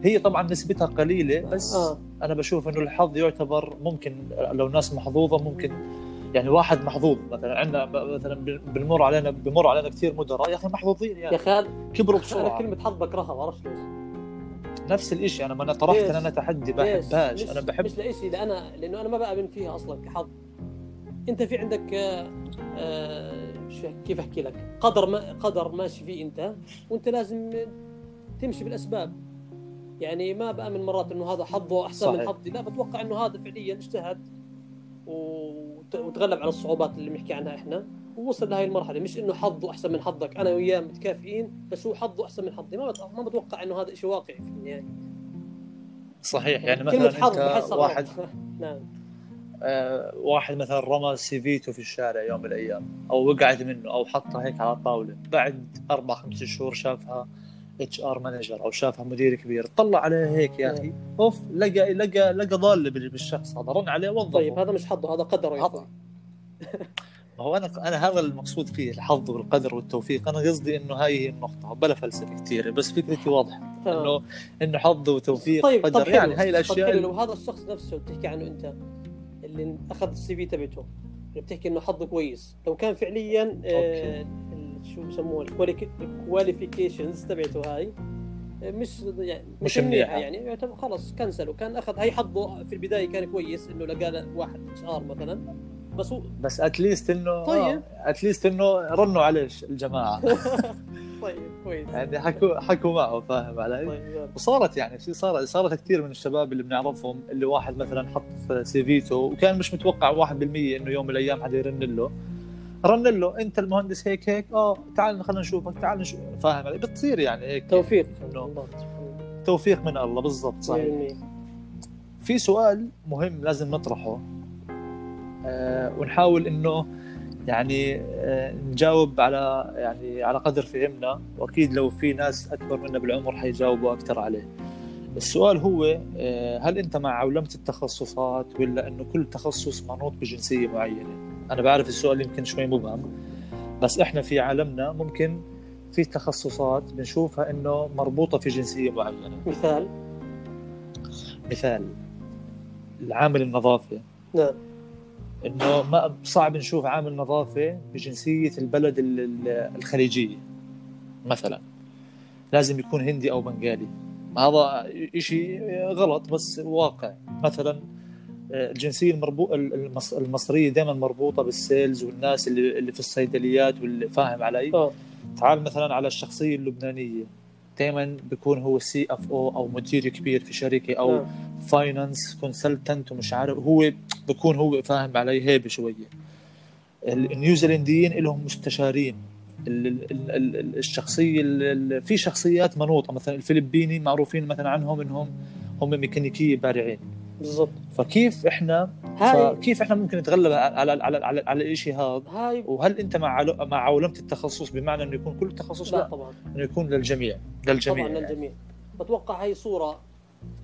هي طبعا نسبتها قليلة بس آه. أنا بشوف إنه الحظ يعتبر ممكن لو ناس محظوظة ممكن يعني واحد محظوظ مثلا. عندنا مثلا بنمر علينا بمر علينا كثير مدراء يا أخي محظوظين يا يعني. أخي هذا كبروا أنا بسرعة كلمة حظ بكرهها ما بعرفش ليش؟ نفس الشيء أنا ما أنا طرحت؟ إن أنا تحدي مش أنا بحب مش لإشي لأنا لأنه أنا ما بآمن فيها أصلا كحظ. أنت في عندك آه، آه، شو كيف أحكي لك؟ قدر ما قدر ماشي فيه أنت وأنت لازم تمشي بالأسباب. يعني ما بآمن مرات إنه هذا حظه أحسن من صحيح. حظي. لا بتوقع إنه هذا فعليا اجتهد. وتغلب على الصعوبات اللي بنحكي عنها إحنا. ووصل لهي المرحلة. مش إنه حظه أحسن من حظك. أنا وياه متكافئين بس هو حظه أحسن من حظي. ما ما بتوقع إنه هذا شيء واقعي في النهاية. صحيح. يعني كلمة مثلا حظ أنت واحد. نعم. آه واحد مثلا رمى سيفيته في الشارع يوم من الأيام أو وقعت منه أو حطها هيك على الطاوله بعد أربع خمس شهور شافها. HR manager أو شافها مدير كبير طلع عليه هيك يا أخي. أوف لقى لقى لقى ضالته بالشخص هذا. رن عليه وظفه طيب هذا مش حظه هذا قدره يا ما هو أنا أنا هذا المقصود فيه الحظ والقدر والتوفيق. أنا قصدي إنه هاي هي النقطة بلا فلسفة كثيره بس فكرتي واضحة انه إنه حظ وتوفيق طيب قدر. طيب يعني هاي الأشياء طيب لو هذا الشخص نفسه بتحكي عنه أنت اللي أخذ ال CV تبعته بتحكي إنه حظه كويس. لو كان فعليا آه شو بسموه ال qualifications تبعته هاي. آه، مش يعني مش منيحة يعني يعتبر خلص cancel وا كان أخذ هي حظه في البداية كان كويس إنه لقى واحد HR مثلا. بس هو بس at least انه طيب. at least إنه رنوا عليه الجماعة. طيب كويس. يعني حكوا حكوا معه فاهم علي؟ طيب وصارت يعني في صارت صارت كثير من الشباب اللي بنعرفهم اللي واحد مثلا حط سيفيته وكان مش متوقع 1% إنه يوم من الأيام حدا يرن له. رن له انت المهندس هيك هيك آه تعال خلينا نشوفك تعال نشوف. فاهم علي؟ بتصير يعني هيك. توفيق. إنه توفيق من الله بالضبط صحيح. في سؤال مهم لازم نطرحه. آه ونحاول إنه يعني آه نجاوب على يعني على قدر فهمنا وأكيد لو في ناس أكبر منا بالعمر حيجاوبوا أكثر عليه. السؤال هو آه هل أنت مع عولمه التخصصات ولا إنه كل تخصص منوط بجنسية معينة؟ أنا بعرف السؤال يمكن شوي مبهم بس إحنا في عالمنا ممكن في تخصصات بنشوفها إنه مربوطة في جنسية معينة. مثال؟ مثال العامل النظافه نعم. إنه ما صعب نشوف عامل نظافه بجنسية البلد الخليجية مثلا. لازم يكون هندي أو بنغالي. هذا شيء غلط بس واقع مثلا الجنسية المربو... المصرية دائما مربوطة بال sales والناس اللي اللي في الصيدليات واللي فاهم علي؟ أوه. تعال مثلا على الشخصية اللبنانية دائما بيكون هو CFO أو مدير كبير في شركة أو. finance consultant ومش عارف هو بكون هو فاهم علي هيبة شوية النيوزيلنديين لهم مستشارين الشخصية في شخصيات منوطة مثلا الفلبيني معروفين مثلا عنهم إنهم هم ميكانيكية بارعين بالضبط. فكيف إحنا هاي كيف إحنا ممكن نتغلب على على على على الشيء هذا؟ هاي وهل أنت مع مع عولمه التخصص بمعنى إنه يكون كل تخصص لا, لا. طبعا. إنه يكون للجميع. للجميع. طبعا للجميع. بتوقع هي صورة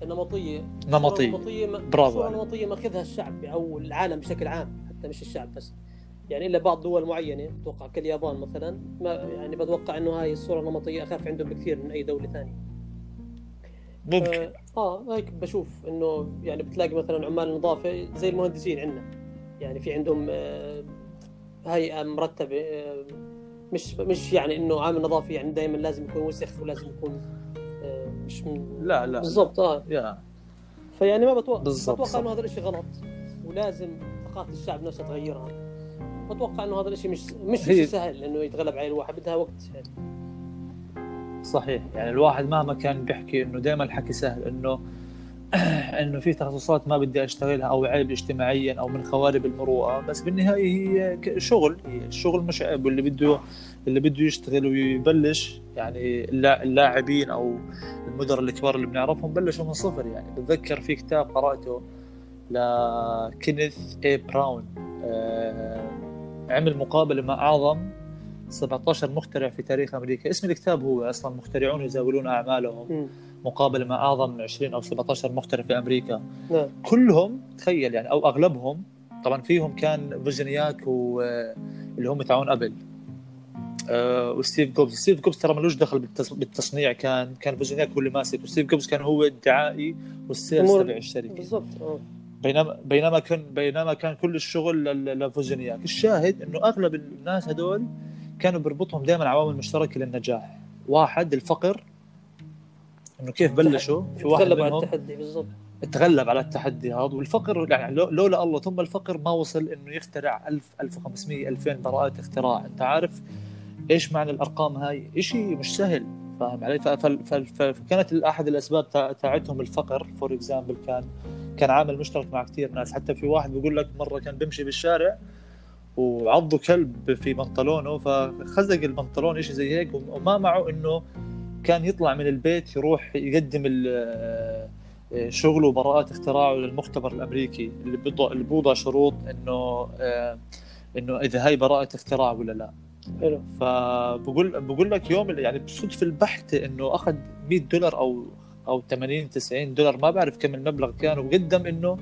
نمطية. نمطية. نمطية برافو صورة نمطية ماخذها الشعب أو العالم بشكل عام حتى مش الشعب بس. يعني إلا بعض دول معينة أتوقع كاليابان مثلا ما يعني بتوقع إنه هاي الصورة النمطية أخف عندهم بكثير من أي دولة ثانية. ممكن. آه, آه هيك بشوف إنه يعني بتلاقي مثلا عمال النظافه زي المهندسين عندنا. يعني في عندهم آه هيئة مرتبة آه مش مش يعني إنه عامل نظافي يعني دائما لازم يكون وسخ ولازم يكون آه مش من لا لا. بالضبط آه. يا. فيعني ما بتوقع بتوقع إنه هذا الشيء غلط ولازم ثقافة الشعب نفسها تغيرها. بتوقع إنه هذا الشيء مش مش سهل إنه يتغلب عليه الواحد بدها وقت يعني. صحيح. يعني الواحد مهما كان بيحكي إنه دائما الحكي سهل إنه إنه في تخصصات ما بدي أشتغلها أو عيب اجتماعيا أو من خوارب المروءة بس بالنهاية هي شغل هي الشغل مش عيب. واللي بده اللي بده يشتغل ويبلش يعني اللاعبين أو المدراء الكبار اللي بنعرفهم بلشوا من صفر. يعني بتذكر في كتاب قرأته لكينيث اي براون آه عمل مقابلة مع أعظم 17 مخترع في تاريخ أمريكا. اسم الكتاب هو أصلا مخترعون يزاولون أعمالهم. مقابله مع أعظم 20 أو 17 مخترع في أمريكا. نعم. كلهم تخيل يعني أو أغلبهم طبعا فيهم كان فوزنياك واللي هم تاعون أبل. أه وستيف جوبز. ستيف جوبز ترى ملوش دخل بالتصنيع. كان كان فوزنياك هو اللي ماسك. وستيف جوبز كان هو الدعائي وال sales تبع الشركة. بالضبط آه. بينما بينما كان بينما كان كل الشغل لفوزنياك الشاهد إنه أغلب الناس هدول كانوا بيربطهم دائما عوامل مشتركة للنجاح. واحد الفقر. إنه كيف بلشوا؟ في واحد تغلب على التحدي بالضبط. تغلب على التحدي هذا. والفقر يعني لولا الله ثم الفقر ما وصل إنه يخترع 1000 1500 2000 براءة اختراع. أنت عارف إيش معنى الأرقام هاي؟ شيء مش سهل فاهم علي؟ فكانت أحد الأسباب تاعتهم الفقر. for example كان كان عامل مشترك مع كثير ناس. حتى في واحد بيقول لك مرة كان بيمشي بالشارع وعضه كلب في بنطلونه فخزق البنطلون شيء زي هيك وما معه إنه كان يطلع من البيت يروح يقدم آه، شغله وبراءات اختراعه للمختبر الأمريكي اللي بيضع اللي بوضع شروط إنه آه، إنه إذا هاي براءة اختراع ولا لا. حلو. فبقول بقول لك يوم يعني بالصدفه البحته إنه أخذ 100 دولار أو أو 80 90 دولار ما بعرف كم المبلغ كان وقدم إنه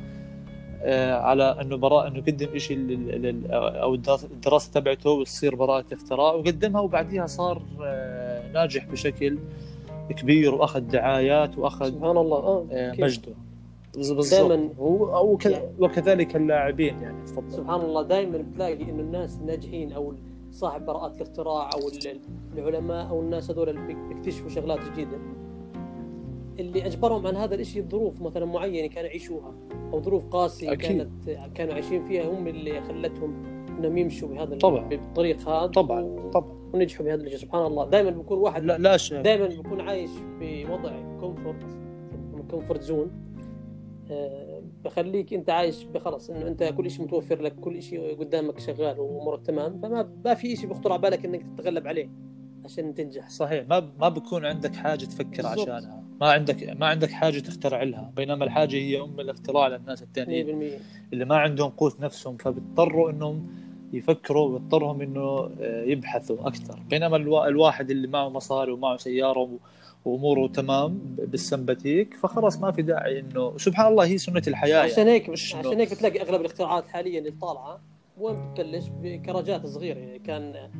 على أنه براءه أنه قدم شيء أو الدراسة تبعته وتصير براءة اختراع وقدمها وبعديها صار آه، ناجح بشكل كبير وأخذ دعايات وأخذ سبحان الله. آه, آه، مجده. دائما هو وكذلك اللاعبين يعني تفضل سبحان الله. دائما بتلاقي إنه الناس الناجحين أو صاحب براءات الاختراع أو العلماء أو الناس هذول اللي بيكتشفوا شغلات جديدة. اللي أجبرهم عن هذا الشيء ظروف مثلا معينة كانوا يعيشوها أو ظروف قاسية أكيد. كانت كانوا عايشين فيها هم اللي خلتهم إنهم يمشوا بهذا طبعا. بالطريق هذا طبعا و... طبعا. ونجحوا بهذا الشيء سبحان الله. دائما بيكون واحد لا لا دائما بيكون عايش بوضع comfort comfort zone بخليك أنت عايش بخلص إنه أنت كل شيء متوفر لك كل شيء قدامك شغال وأمورك تمام. فما ما في شيء بيخطر على بالك إنك تتغلب عليه عشان تنجح. صحيح. ما ما بكون عندك حاجة تفكر بالضبط. عشانها. ما عندك ما عندك حاجة تخترع لها بينما الحاجة هي أم الاختراع للناس الثانيين اللي ما عندهم قوت نفسهم فبيضطروا إنهم يفكروا ويضطرهم إنه آه، يبحثوا أكثر. بينما الواحد اللي معه مصاري ومعه سيارة وأموره تمام بالسمباتيك فخلاص ما في داعي إنه سبحان الله هي سنة الحياة عشان يعني هيك مش عشان هيك بتلاقي أغلب الاختراعات حاليا اللي طالعة وين بتبلش بكراجات صغيرة. يعني كان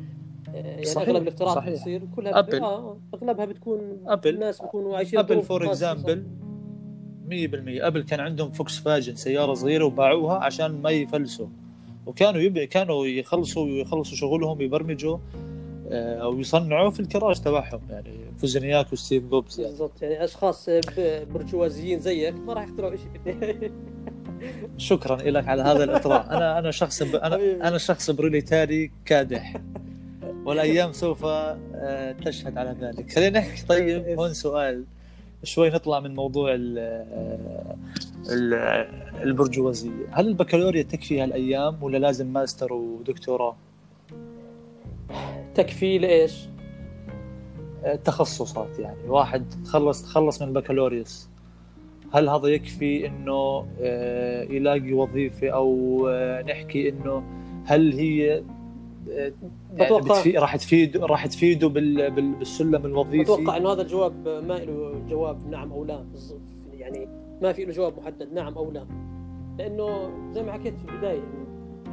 يعني صحيح. أغلب الاختراعات بتصير كلها Apple. آه أغلبها بتكون Apple. الناس بيكونوا عايشين Apple for example 100% Apple كان عندهم Volkswagen سيارة صغيرة وباعوها عشان ما يفلسوا وكانوا يبقى كانوا يخلصوا يخلصوا شغلهم يبرمجوا آه، أو يصنعوا في الكراج تبعهم يعني فوزنياك وستيف جوبز يعني. بالضبط يعني أشخاص برجوازيين زيك ما راح يخترعوا شيء شكرا لك على هذا الإطراء أنا أنا شخص ب... أنا أنا شخص بروليتاري كادح والأيام سوف آه، تشهد على ذلك. خلينا نحكي طيب هون سؤال. شوي نطلع من موضوع ال ال البرجوازية. هل البكالوريا تكفي هالأيام ولا لازم ماستر ودكتوراه؟ تكفي لإيش؟ تخصصات يعني. واحد خلص خلص من البكالوريوس. هل هذا يكفي إنه آه، يلاقي وظيفة أو آه، نحكي إنه هل هي أتوقع يعني راح تفيد راح تفيده بالسلم الوظيفي. أتوقع إنه هذا الجواب ما له جواب نعم أو لا يعني ما في له جواب محدد نعم أو لا. لأنه زي ما حكيت في البداية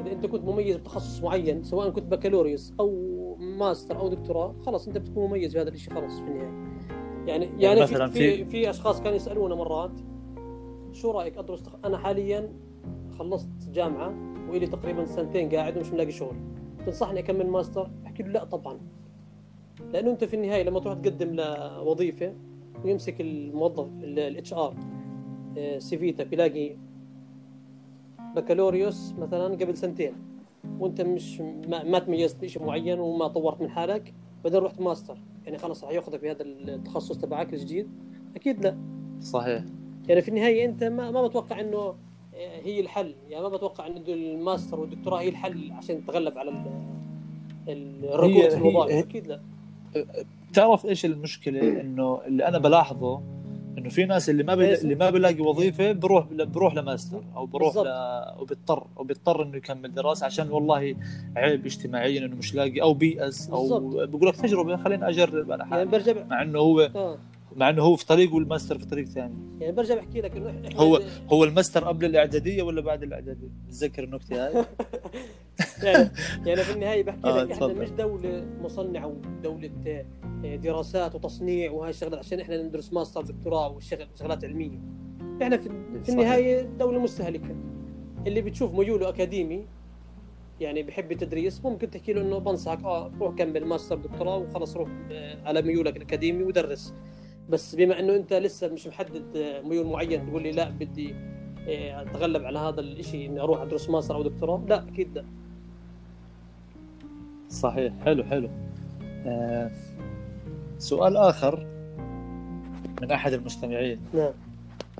إذا أنت كنت مميز بتخصص معين سواء كنت بكالوريوس أو ماستر أو دكتوراه خلاص أنت بتكون مميز في هذا الشيء خلاص في النهاية. يعني يعني, يعني مثلا في, في في أشخاص كانوا يسألونا مرات شو رأيك أدرس أنا حاليا خلصت جامعة وإلي تقريبا سنتين قاعد ومش ملاقي شغل. تنصحني أكمل ماستر؟ أحكي له لا طبعا. لأنه أنت في النهاية لما تروح تقدم لوظيفة ويمسك الموظف ال HR آه، CV تك بيلاقي بكالوريوس مثلا قبل سنتين وأنت مش ما, ما تميزت بشيء معين وما طورت من حالك بعدين رحت ماستر. يعني خلاص راح ياخذك بهذا التخصص تبعك الجديد؟ أكيد لا. صحيح. يعني في النهاية أنت ما, ما بتوقع إنه هي الحل. يعني ما بتوقع إن الماستر والدكتوراه هي الحل عشان تتغلب على الركود في الوظائف أكيد لا. تعرف إيش المشكلة؟ إنه اللي أنا بلاحظه إنه في ناس اللي ما. اللي ما بيلاقي وظيفة بروح بروح لماستر أو بروح ل... وبيضطر وبيضطر إنه يكمل دراسة عشان والله عيب اجتماعيا إنه مش لاقي أو بيأس أو بقول لك تجربة خليني أجرب أنا حالي يعني برجع مع إنه هو آه. مع إنه هو في طريق والماستر في طريق ثاني يعني برجع بحكي لك إنه هو هو الماستر قبل الإعدادية ولا بعد الإعدادية؟ تتذكر النكتة هاي؟ يعني يعني في النهاية بحكي آه لك إحنا مش دولة مصنعة ودولة آه، دراسات وتصنيع وهاي الشغلات عشان إحنا ندرس ماستر دكتوراه وشغل شغلات علمية. إحنا في, في النهاية دولة مستهلكة. اللي بتشوف ميوله أكاديمي يعني بحب التدريس ممكن تحكي له إنه بنصحك آه روح كمل ماستر دكتوراه وخلص روح آه، على ميولك الأكاديمي ودرس. بس بما إنه أنت لسه مش محدد آه، ميول معين تقول لي لا بدي آه، أتغلب على هذا الشيء إني أروح ادرس ماستر أو دكتوراه. لا أكيد لا. صحيح. حلو حلو. آه سؤال آخر من أحد المستمعين. نعم.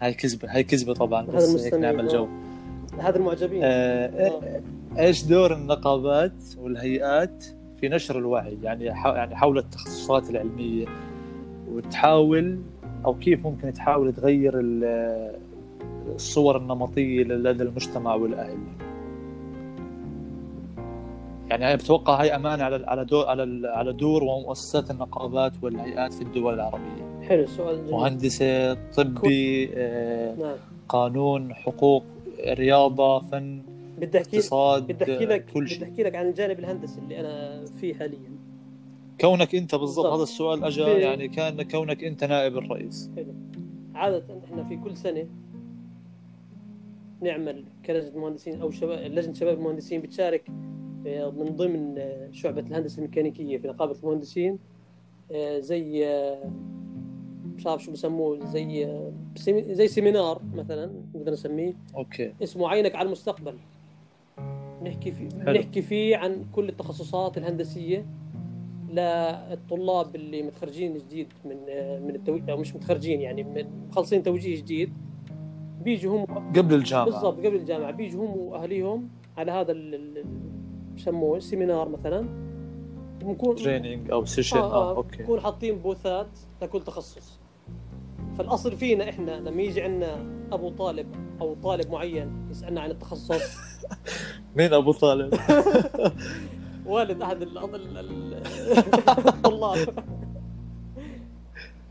هاي كذبة هاي كذبة طبعا بس هيك نعمل جو. هذا المعجبين. آه آه. إيش دور النقابات والهيئات في نشر الوعي؟ يعني يعني حول التخصصات العلمية وتحاول أو كيف ممكن تحاول تغير ال- الصور النمطية لدى المجتمع والأهل؟ يعني أنا بتوقع هاي أمانة على على دور على على دور ومؤسسات النقابات والهيئات في الدول العربية. حلو السؤال جميل مهندسة طبي آه، نعم. قانون حقوق رياضة فن بدي أحكي اقتصاد بدي أحكي لك كل بدي شيء. أحكي لك عن الجانب الهندسي اللي أنا فيه حاليا. كونك انت بالضبط. هذا السؤال اجى يعني كان كونك انت نائب الرئيس. عادة إحنا في كل سنة نعمل كلجنة مهندسين أو شباب لجنة شباب المهندسين بتشارك آه، من ضمن آه، شعبة الهندسة الميكانيكية في نقابة المهندسين آه، زي مش عارف شو بسموه زي زي seminar مثلا نقدر نسميه. okay. اسمه عينك على المستقبل. نحكي فيه حلو. نحكي فيه عن كل التخصصات الهندسية للطلاب اللي متخرجين جديد من من التوجيهي أو مش متخرجين يعني من مخلصين توجيهي جديد بيجوا هم قبل الجامعة. بالضبط قبل الجامعة. بيجوا هم واهاليهم على هذا ال- ال- ال- بسموه seminar مثلا. بنكون training أو session آه, آه آه okay. نكون حاطين booth ات لكل تخصص. فالأصل فينا إحنا لما يجي عندنا أبو طالب أو طالب معين يسألنا عن التخصص. مين أبو طالب؟ والد أحد ال- ال- ال- الطلاب.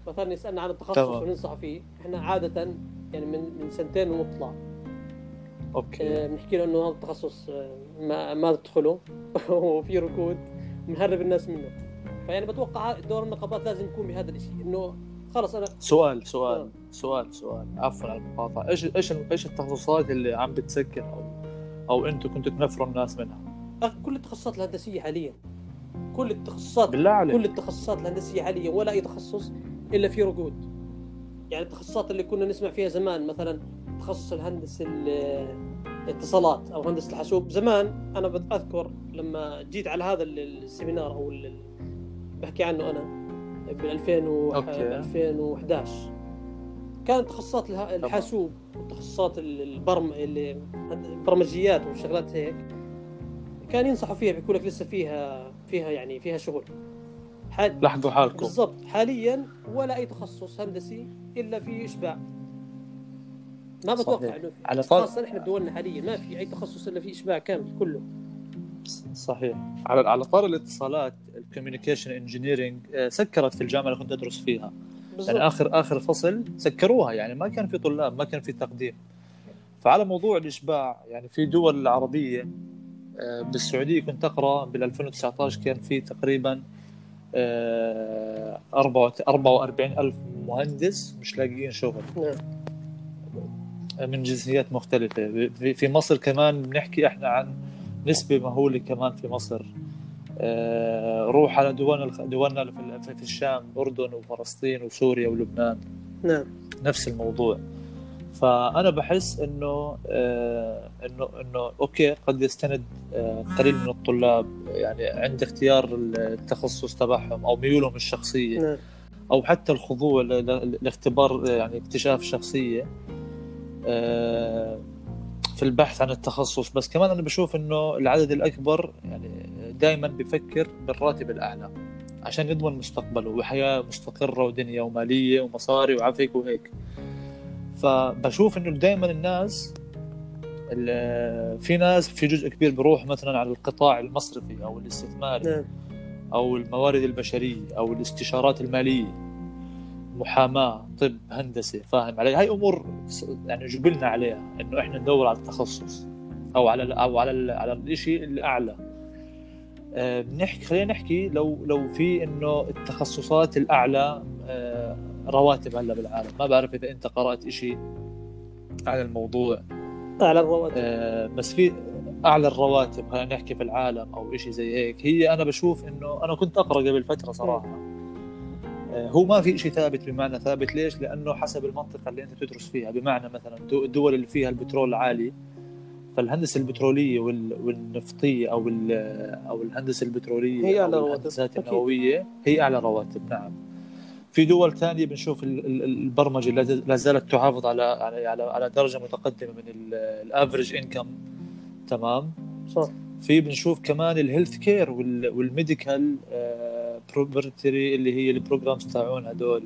مثلا يسألنا عن التخصص. وننصح فيه. إحنا عادة يعني من من سنتين ونطلع. أوكي. آه، بنحكي له إنه هذا التخصص آه، ما ما تدخله وفي ركود. بنهرب الناس منه. فيعني بتوقع دور النقابات لازم يكون بهذا الشيء إنه خلص أنا سؤال سؤال آه. سؤال سؤال. عفوا على المقاطعة. إيش إيش إيش التخصصات اللي عم بتسكر أو أو أنتم كنتوا تنفروا الناس منها؟ كل التخصصات الهندسيه حاليا. كل التخصصات بالله عليك. كل التخصصات الهندسيه حاليا ولا أي تخصص إلا في ركود يعني التخصصات اللي كنا نسمع فيها زمان مثلا تخصص الهندسه ال- الاتصالات أو هندسة الحاسوب. زمان أنا بتذكر لما جيت على هذا ال- السيمينار أو بحكي عنه أنا بال 2000 و أوكي. 2011 كانت تخصصات الحاسوب وتخصصات ال- البرم البرمجيات وشغلات هيك. كان ينصحوا فيها بيقول لك لسه فيها فيها يعني فيها شغل. حال لحقوا حالكم بالضبط. حاليا ولا أي تخصص هندسي إلا في إشباع. ما بتوقع. إنه في. على طار- خاصة إحنا بدولنا حاليا ما في أي تخصص إلا في إشباع كامل كله. صحيح. على على طاري الاتصالات ال communication engineering سكرت في الجامعة اللي كنت أدرس فيها. بالضبط. يعني اخر آخر فصل سكروها يعني ما كان في طلاب ما كان في تقديم. فعلى موضوع الإشباع يعني في دول عربية آه، بالسعودية كنت أقرأ بال 2019 كان في تقريبا آه، 44 ألف مهندس مش لاقيين شغل. نعم. من جنسيات مختلفة. في- مصر كمان بنحكي إحنا عن نسبة مهولة كمان في مصر. آه، روح على دولنا دولنا في الشام الأردن وفلسطين وسوريا ولبنان. نعم. نفس الموضوع. فأنا بحس إنه آه، إنه إنه أوكي قد يستند آه، قليل من الطلاب يعني عند اختيار التخصص تبعهم أو ميولهم الشخصية نعم. أو حتى الخضوع لاختبار يعني اكتشاف شخصية آه، في البحث عن التخصص. بس كمان أنا بشوف إنه العدد الأكبر يعني دائما بفكر بالراتب الأعلى عشان يضمن مستقبله وحياة مستقرة ودنيا ومالية ومصاري وعفك وهيك. فبشوف إنه دائما الناس ال- في ناس في جزء كبير بيروح مثلا على القطاع المصرفي أو الاستثماري نعم. أو الموارد البشرية أو الاستشارات المالية محاماة طب هندسة فاهم علي؟ هاي أمور يعني جبلنا عليها إنه إحنا ندور على التخصص أو على ال- أو على ال- على الشيء الأعلى. آه، بنحكي خلينا نحكي لو لو في إنه التخصصات الأعلى آه، رواتب هلا بالعالم. ما بعرف إذا أنت قرأت شيء عن الموضوع. أعلى الرواتب. آه، بس في أعلى الرواتب خلينا نحكي في العالم أو شيء زي هيك. هي أنا بشوف إنه أنا كنت أقرأ قبل فترة صراحة. آه، هو ما في شيء ثابت بمعنى ثابت. ليش؟ لأنه حسب المنطقة اللي أنت تدرس فيها. بمعنى مثلا دو- الدول اللي فيها البترول عالي فالهندسة البترولية وال- والنفطية أو ال- أو الهندسة البترولية هي أو أعلى رواتب. الهندسات. النووية هي أعلى رواتب. نعم. في دول ثانية بنشوف ال- ال- البرمجة لا زال- لا زالت تحافظ على على على, على درجة متقدمة من ال average income تمام؟ صح. في بنشوف كمان ال healthcare وال medical proprietary اللي هي ال programs تاعون هدول.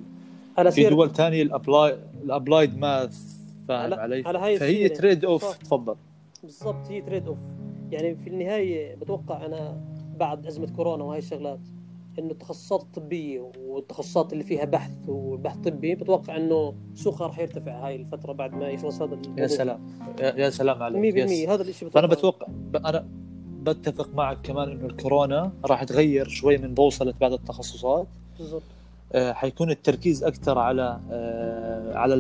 على في دول ثانية ال apply ال applied math فاهم على- علي؟ على هاي فهي. trade off. تفضل. بالضبط هي trade off يعني في النهاية بتوقع أنا بعد أزمة كورونا وهاي الشغلات. إنه التخصصات الطبيه والتخصصات اللي فيها بحث والبحث الطبي بتوقع إنه سوقها راح يرتفع هاي الفترة بعد ما يخلص هذا الموضوع يا سلام. يا, سلام عليك. 100% yes. هذا الشيء بتوقع. ب- أنا بتفق معك كمان إنه الكورونا راح تغير شوي من بوصلة بعض التخصصات. بالضبط. آه، حيكون التركيز أكثر على آه، على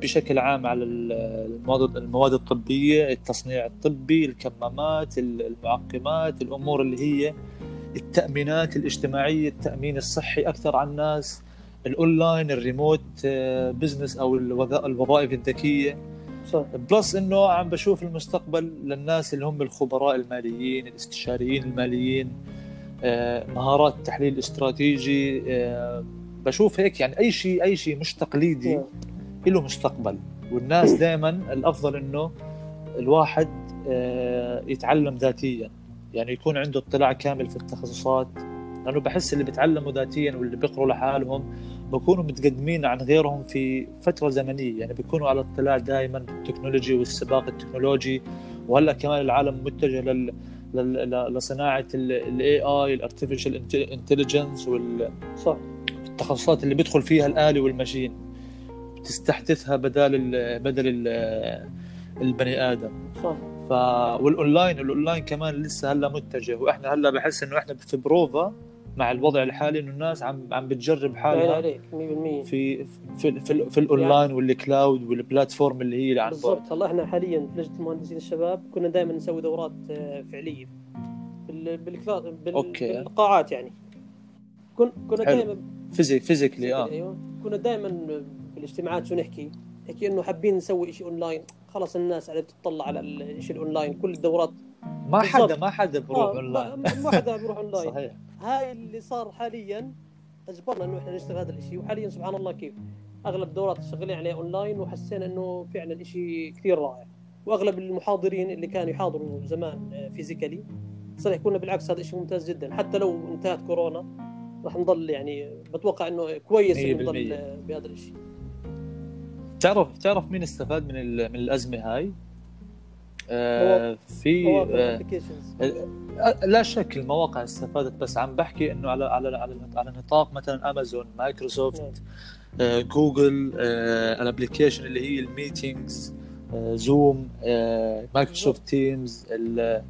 بشكل عام على ال- المواد المواد الطبية التصنيع الطبي الكمامات ال- المعقمات الأمور اللي هي التأمينات الاجتماعية التأمين الصحي أكثر على الناس ال online ال remote آه، business أو الوظا- الوظائف الذكية. صح. بلس إنه عم بشوف المستقبل للناس اللي هم الخبراء الماليين الاستشاريين الماليين آه، مهارات التحليل الاستراتيجي آه، بشوف هيك يعني أي شيء أي شيء مش تقليدي. له مستقبل. والناس دائما الأفضل إنه الواحد يتعلم ذاتيا. يعني يكون عنده اطلاع كامل في التخصصات. لأنه بحس اللي بيتعلموا ذاتيا واللي بيقروا لحالهم بكونوا متقدمين عن غيرهم في فترة زمنية. يعني بيكونوا على اطلاع دائما بال technology والسباق التكنولوجي وهلأ كمان العالم متجه لل لصناعة ال AI ال artificial intelligence صح والتخصصات اللي بيدخل فيها الآلي وال machine. تستحدثها بدال ال بدل ال البني آدم. صح. ف وال online ال online كمان لسه هلا متجه. وإحنا هلا بحس إنه إحنا في بروفا مع الوضع الحالي إنه الناس عم عم بتجرب حالها عليك 100% في في في, في ال online وال cloud وال platform اللي هي اللي عن بعد. بالضبط. هلا إحنا حاليا في لجنة المهندسين الشباب كنا دائما نسوي دورات آه، فعلية. بال بال cla... بال... أوكي. بالقاعات يعني. كن... كنا حلو. دائما physic physically آه. أيوه. كنا دائما بالإجتماعات شو نحكي؟ نحكي إنه حابين نسوي شيء اونلاين خلص الناس قاعدة تطلع على الشيء الاونلاين كل الدورات. ما حدا. ما حدا بروح آه، اونلاين ما ما حدا بيروح اونلاين صحيح. هاي اللي صار حاليا أجبرنا إنه إحنا نشتغل هذا الشيء وحاليا سبحان الله كيف أغلب الدورات شغالين عليها اونلاين وحسينا إنه فعلا شيء كثير رائع. وأغلب المحاضرين اللي كانوا يحاضروا زمان physically صار يحكوا لنا بالعكس هذا شيء ممتاز جدا. حتى لو انتهت كورونا راح نضل يعني بتوقع إنه كويس إنه 100% نضل بهذا الشيء تعرف تعرف مين استفاد من من الأزمة هاي؟ آه في آه آه، لا شك المواقع استفادت بس عم بحكي إنه على على على, على نطاق مثلا امازون مايكروسوفت آه، جوجل آه، ال application اللي هي ال meetings Zoom Microsoft Teams ال-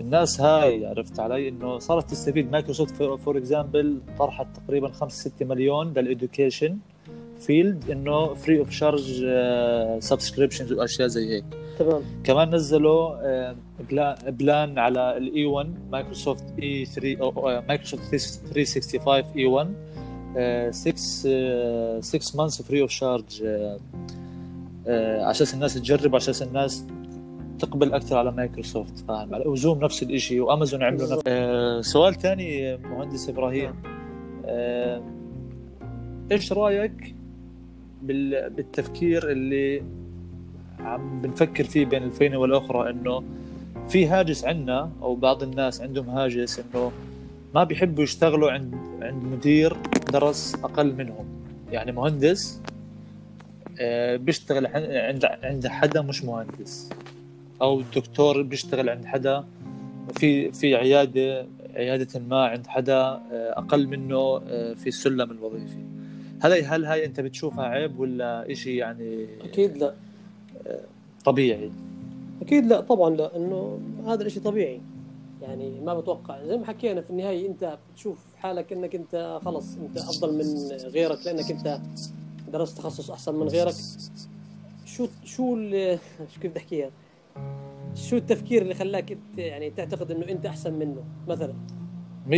الناس هاي عرفت علي؟ إنه صارت تستفيد. مايكروسوفت for example طرحت تقريبا 5 6 مليون لل education field انه free of charge subscriptions وأشياء زي هيك. تمام. كمان نزلوا pla- plan على ال E 1 مايكروسوفت E 3 أو- أو مايكروسوفت 365 E 1 6 6 months free of charge على أساس الناس تجرب على أساس الناس تقبل أكثر على مايكروسوفت فاهم؟ علي؟ وزوم نفس الشيء وأمازون عملوا نفس آه، سؤال ثاني مهندس إبراهيم. آه، إيش رأيك بالتفكير اللي عم بنفكر فيه بين الفينة والأخرى إنه في هاجس عندنا أو بعض الناس عندهم هاجس إنه ما بيحبوا يشتغلوا عند عند مدير درس أقل منهم. يعني مهندس آه، بيشتغل عن- عند عند حدا مش مهندس. أو دكتور بيشتغل عند حدا في في عيادة عيادة ما عند حدا آه، أقل منه آه، في السلم الوظيفي. هل هل هاي أنت بتشوفها عيب ولا إشي يعني أكيد لا. طبيعي؟ أكيد لا طبعا لا إنه هذا الشيء طبيعي. يعني ما بتوقع. زي ما حكينا في النهاية أنت بتشوف حالك إنك أنت خلص أنت أفضل من غيرك لأنك أنت درست تخصص أحسن من غيرك. شو شو كيف بدي أحكيها؟ شو التفكير اللي خلاك أنت يعني تعتقد إنه أنت أحسن منه؟ مثلا 100%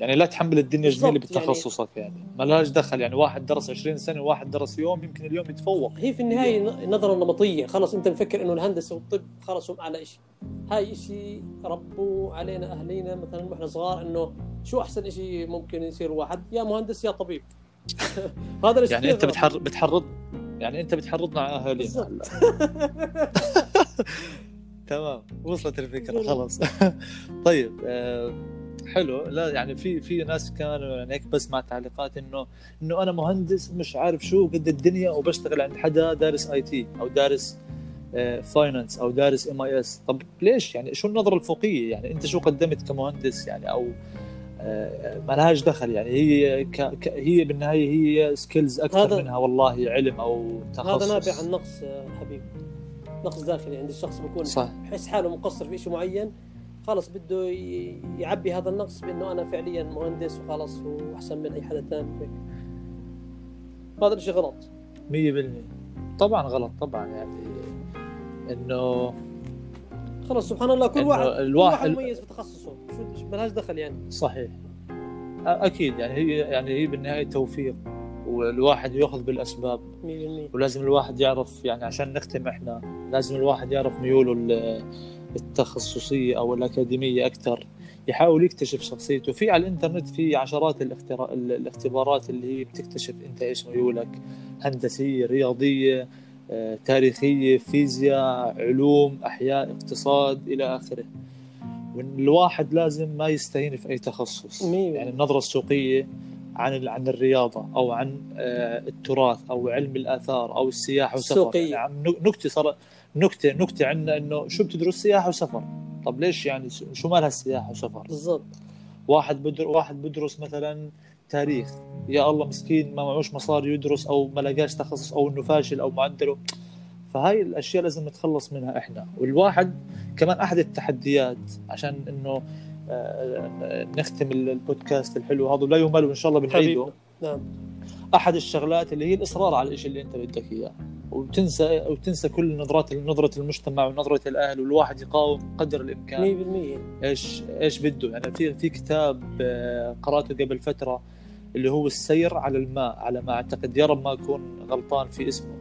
يعني لا تحمل الدنيا جميلة يعني- بتخصصك يعني, ما لهاش دخل. يعني واحد درس 20 سنة وواحد درس يوم يمكن اليوم يتفوق. هي في النهاية نظرة نمطية. خلص أنت مفكر إنه الهندسة والطب خلص هم أعلى شيء هاي شيء ربوا علينا اهالينا مثلا وإحنا صغار إنه شو أحسن شيء ممكن يصير واحد؟ يا مهندس يا طبيب. هذا الشيء يعني أنت بتحر بتحرض يعني أنت بتحرضنا على أهالينا. تمام. وصلت الفكرة. خلاص. طيب آه، حلو. لا يعني في في ناس كانوا يعني هيك بسمع تعليقات إنه إنه أنا مهندس مش عارف شو قد الدنيا وبشتغل عند حدا دارس IT أو دارس finance أو دارس MIS طب ليش؟ يعني شو النظرة الفوقية؟ يعني أنت شو قدمت كمهندس؟ يعني أو آه، ما لهاش دخل. يعني هي ك... ك... هي بالنهاية هي skills أكثر هذا- منها والله علم أو تخصص. هذا نابع عن نقص آه، حبيبي نقص داخلي عند الشخص بيكون صح. بحس حاله مقصر في شيء معين خلص بده يعبي هذا النقص بأنه أنا فعليا مهندس وخلص وأحسن من أي حدا ثاني. هذا الشيء غلط. 100% طبعا غلط طبعا يعني إنه خلص سبحان الله كل واحد كل الواحد- واحد مميز بتخصصه شو ما لهاش دخل يعني. صحيح. أكيد يعني هي يعني هي بالنهاية توفيق والواحد يأخذ بالأسباب. 100% ولازم الواحد يعرف يعني عشان نختم إحنا لازم الواحد يعرف ميوله التخصصية أو الأكاديمية أكثر يحاول يكتشف شخصيته. في على الإنترنت في عشرات الاخترا... ال- الاختبارات اللي هي بتكتشف أنت إيش ميولك. هندسية رياضية آه، تاريخية فيزياء علوم أحياء اقتصاد إلى آخره. والواحد لازم ما يستهين في أي تخصص. مية. يعني النظرة السوقية عن عن الرياضة أو عن آه، التراث أو علم الآثار أو السياحة والسفر. يعني نكتة صار نكتة نكتة عندنا إنه شو بتدرس سياحة وسفر. طب ليش يعني شو- مالها السياحة وسفر؟ بالضبط. واحد بدر واحد بدرس مثلا تاريخ. يا الله مسكين ما معوش مصاري يدرس أو ما لقاش تخصص أو إنه فاشل أو معدله فهاي الأشياء لازم نتخلص منها إحنا. والواحد كمان أحد التحديات عشان إنه آه، نختم البودكاست الحلو هذا لا يمل وان شاء الله بنعيده. نعم. أحد الشغلات اللي هي الإصرار على الشيء اللي أنت بدك إياه. وتنسى وتنسى كل نظرات نظرة المجتمع ونظرة الأهل والواحد يقاوم قدر الإمكان. 100% إيش إيش بده؟ يعني في في كتاب آه، قرأته قبل فترة اللي هو السير على الماء على ما أعتقد يا رب ما أكون غلطان في اسمه.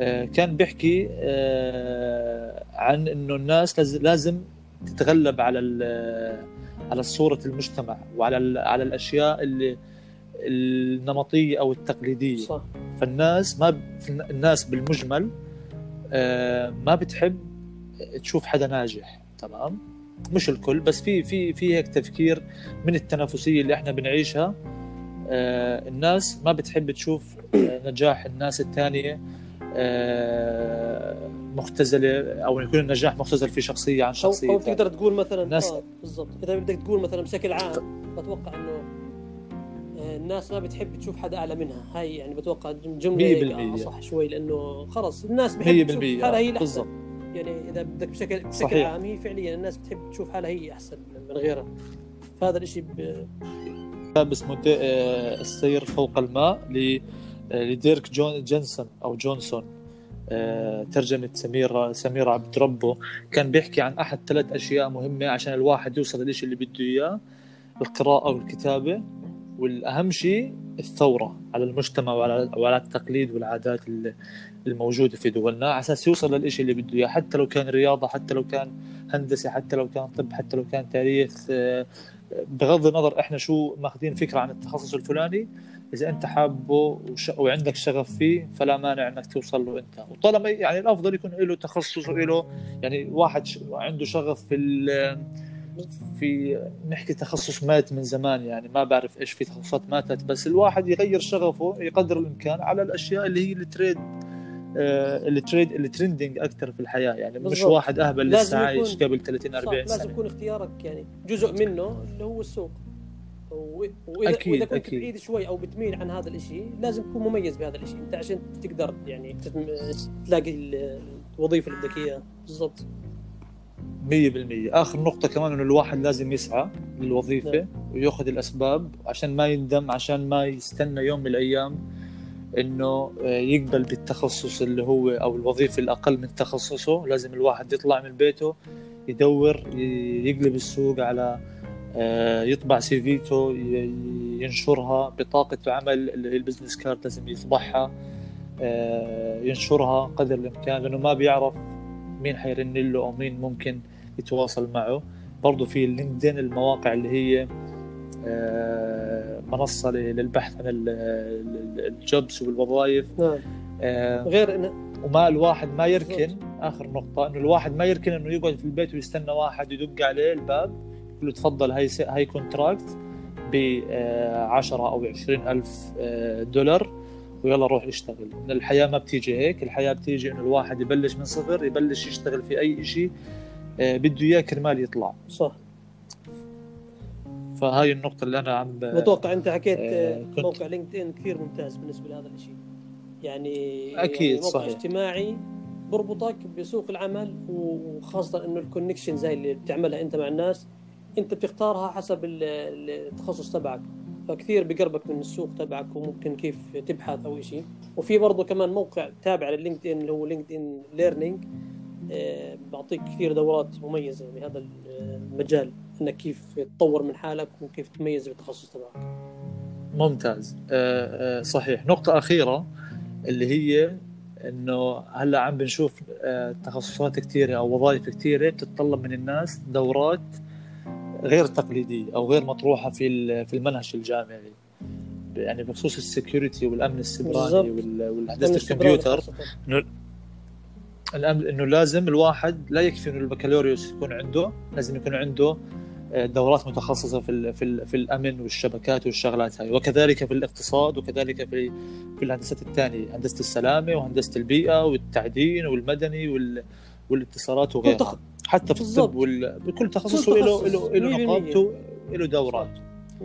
آه، كان بيحكي آه، عن إنه الناس لاز- لازم تتغلب على على صورة المجتمع وعلى على الأشياء اللي النمطية أو التقليدية. صح. فالناس ما ب... الناس بالمجمل آه، ما بتحب تشوف حدا ناجح تمام؟ مش الكل بس في في في هيك تفكير من التنافسية اللي إحنا بنعيشها. آه، الناس ما بتحب تشوف آه، نجاح الناس الثانية مختزلة أو يكون النجاح مختزل في شخصية عن شخصيه أو. بتقدر تقول مثلا الناس- آه بالضبط. إذا بدك تقول مثلا بشكل عام بتوقع إنه الناس ما بتحب تشوف حدا أعلى منها. هاي يعني بتوقع جملة بالمية. صح شوي لأنه خلص الناس بتحب تشوف حالها هي بالضبط. الاحسن يعني إذا بدك بشكل بشكل صحيح. عام هي فعليا الناس بتحب تشوف حالها هي أحسن من غيرها. فهذا الشيء ب... كتاب اسمه آه، السير فوق الماء آه، لديرك جون جونسون أو جونسون. آه، ترجمة سمير سمير عبد ربه. كان بيحكي عن أحد ثلاث أشياء مهمة عشان الواحد يوصل للإشي اللي بده إياه القراءة والكتابة. والأهم شيء الثورة على المجتمع وعلى, وعلى التقليد والعادات الموجودة في دولنا على أساس يوصل للإشي اللي بده إياه حتى لو كان رياضة حتى لو كان هندسة حتى لو كان طب حتى لو كان تاريخ آه، بغض النظر إحنا شو ماخذين فكرة عن التخصص الفلاني إذا أنت حابه وش... وعندك شغف فيه فلا مانع إنك توصل له أنت وطالما يعني الأفضل يكون له تخصص وله يعني واحد. عنده شغف في ال... في نحكي تخصص مات من زمان يعني ما بعرف إيش في تخصصات ماتت بس الواحد يغير شغفه يقدر الإمكان على الأشياء اللي هي التريد آه، ال trend ال trending أكثر في الحياة يعني مش بالضبط. واحد أهبل لازم لسه عايش قبل 30 صح 40 لازم سنة يكون اختيارك يعني جزء منه اللي هو السوق واذا أكيد، وإذا كنت أكيد. بعيد شوي أو بتميل عن هذا الشيء لازم تكون مميز بهذا الشيء أنت عشان تقدر يعني. تلاقي ال- الوظيفة اللي بدك إياها بالضبط 100% آخر نقطة كمان إنه الواحد لازم يسعى للوظيفة نعم. ويأخذ الأسباب عشان ما يندم عشان ما يستنى يوم من الأيام إنه آه، يقبل بالتخصص اللي هو أو الوظيفة الأقل من تخصصه لازم الواحد يطلع من بيته يدور يقلب السوق على آه، يطبع CV ته ينشرها بطاقة عمل اللي هي ال business card لازم يطبعها آه، ينشرها قدر الإمكان لأنه ما بيعرف مين حيرن له أو مين ممكن يتواصل معه. برضه في ال LinkedIn المواقع اللي هي آه، منصة ل- للبحث عن ال- ال- ال jobs والوظائف. نعم. آه، غير انه وما الواحد ما يركن آخر نقطة إنه الواحد ما يركن إنه يقعد في البيت ويستنى واحد يدق عليه الباب له تفضل هاي س- هاي contract ب 10 أو 20 ألف آه، دولار. ويلا روح اشتغل. الحياة ما بتيجي هيك الحياة بتيجي إنه الواحد يبلش من صفر يبلش يشتغل في أي شيء بده إياه كرمال يطلع. صح. فهاي النقطة اللي أنا عم ب- متوقع أنت حكيت آه، آه، موقع LinkedIn كثير ممتاز بالنسبة لهذا الشيء يعني أكيد، يعني موقع صحيح. اجتماعي بربطك بسوق العمل وخاصة إنه ال connections اللي بتعملها أنت مع الناس أنت بتختارها حسب ال- ال- التخصص تبعك. فكثير بقربك من السوق تبعك وممكن كيف تبحث أو شيء. وفي برضه كمان موقع تابع لل LinkedIn اللي هو LinkedIn Learning بعطيك كثير دورات مميزة بهذا المجال إنك كيف تطور من حالك وكيف تميز بالتخصص تبعك. ممتاز. آه، آه، صحيح. نقطة أخيرة اللي هي إنه هلأ عم بنشوف آه، تخصصات كثيرة أو وظائف كثيرة بتتطلب من الناس دورات غير تقليدية أو غير مطروحة في في المنهج الجامعي يعني بخصوص ال security والأمن السيبراني بالضبط. وال- من والهندسة السبراني الكمبيوتر خاصة. الامن إنه لازم الواحد لا يكفي إنه البكالوريوس يكون عنده لازم يكون عنده آه، دورات متخصصة في في في الأمن والشبكات والشغلات هاي وكذلك في الاقتصاد وكذلك في في الهندسة الثانية هندسة السلامة وهندسة البيئة والتعدين والمدني وال والاتصالات وغيرها تخ... حتى في. الطب وال... بكل تخصص له. له له 100%. نقابته له دورات 100%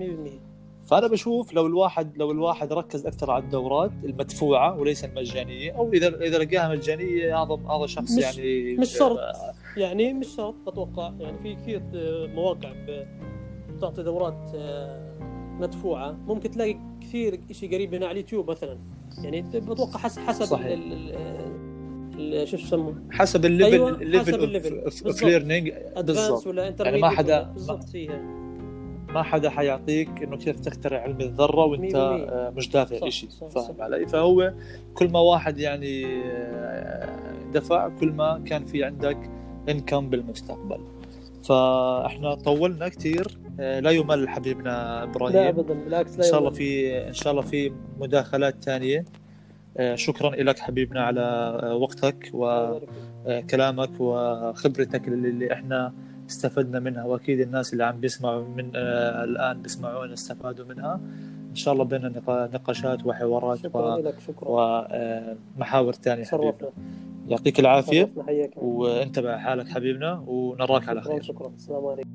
فأنا بشوف لو الواحد لو الواحد ركز أكثر على الدورات المدفوعة وليس المجانية أو اذا إذا لقاها مجانية هذا هذا شخص مش- يعني مش شرط يعني مش شرط أتوقع يعني في كثير آه، مواقع بتعطي دورات آه، مدفوعة ممكن تلاقي كثير شيء قريب هنا على اليوتيوب مثلا يعني بتوقع حسب حسب صحيح. شو يسموه حسب ال level أيوة، ال level. of. learning بالضبط ولا يعني ما حدا بالضبط هي. ما حدا حيعطيك إنه كيف تخترع علم الذرة وأنت. آه، مش دافع شيء فاهم. علي فهو كل ما واحد يعني آه، دفع كل ما كان في عندك انكم بالمستقبل فإحنا طولنا كثير لا يمل حبيبنا إبراهيم لا ابدا بالعكس لا إن شاء الله. في إن شاء الله في مداخلات ثانية شكرا لك حبيبنا على آه، وقتك. وكلامك وخبرتك اللي إحنا استفدنا منها وأكيد الناس اللي عم بيسمعوا من آه، الآن بيسمعونا استفادوا منها. إن شاء الله بيننا نقا- نقاشات وحوارات شكرا و- لك شكرا ومحاور ثانية حبيبنا. يعطيك العافية. وانتبه حالك حبيبنا ونراك على خير. شكرا. السلام عليكم.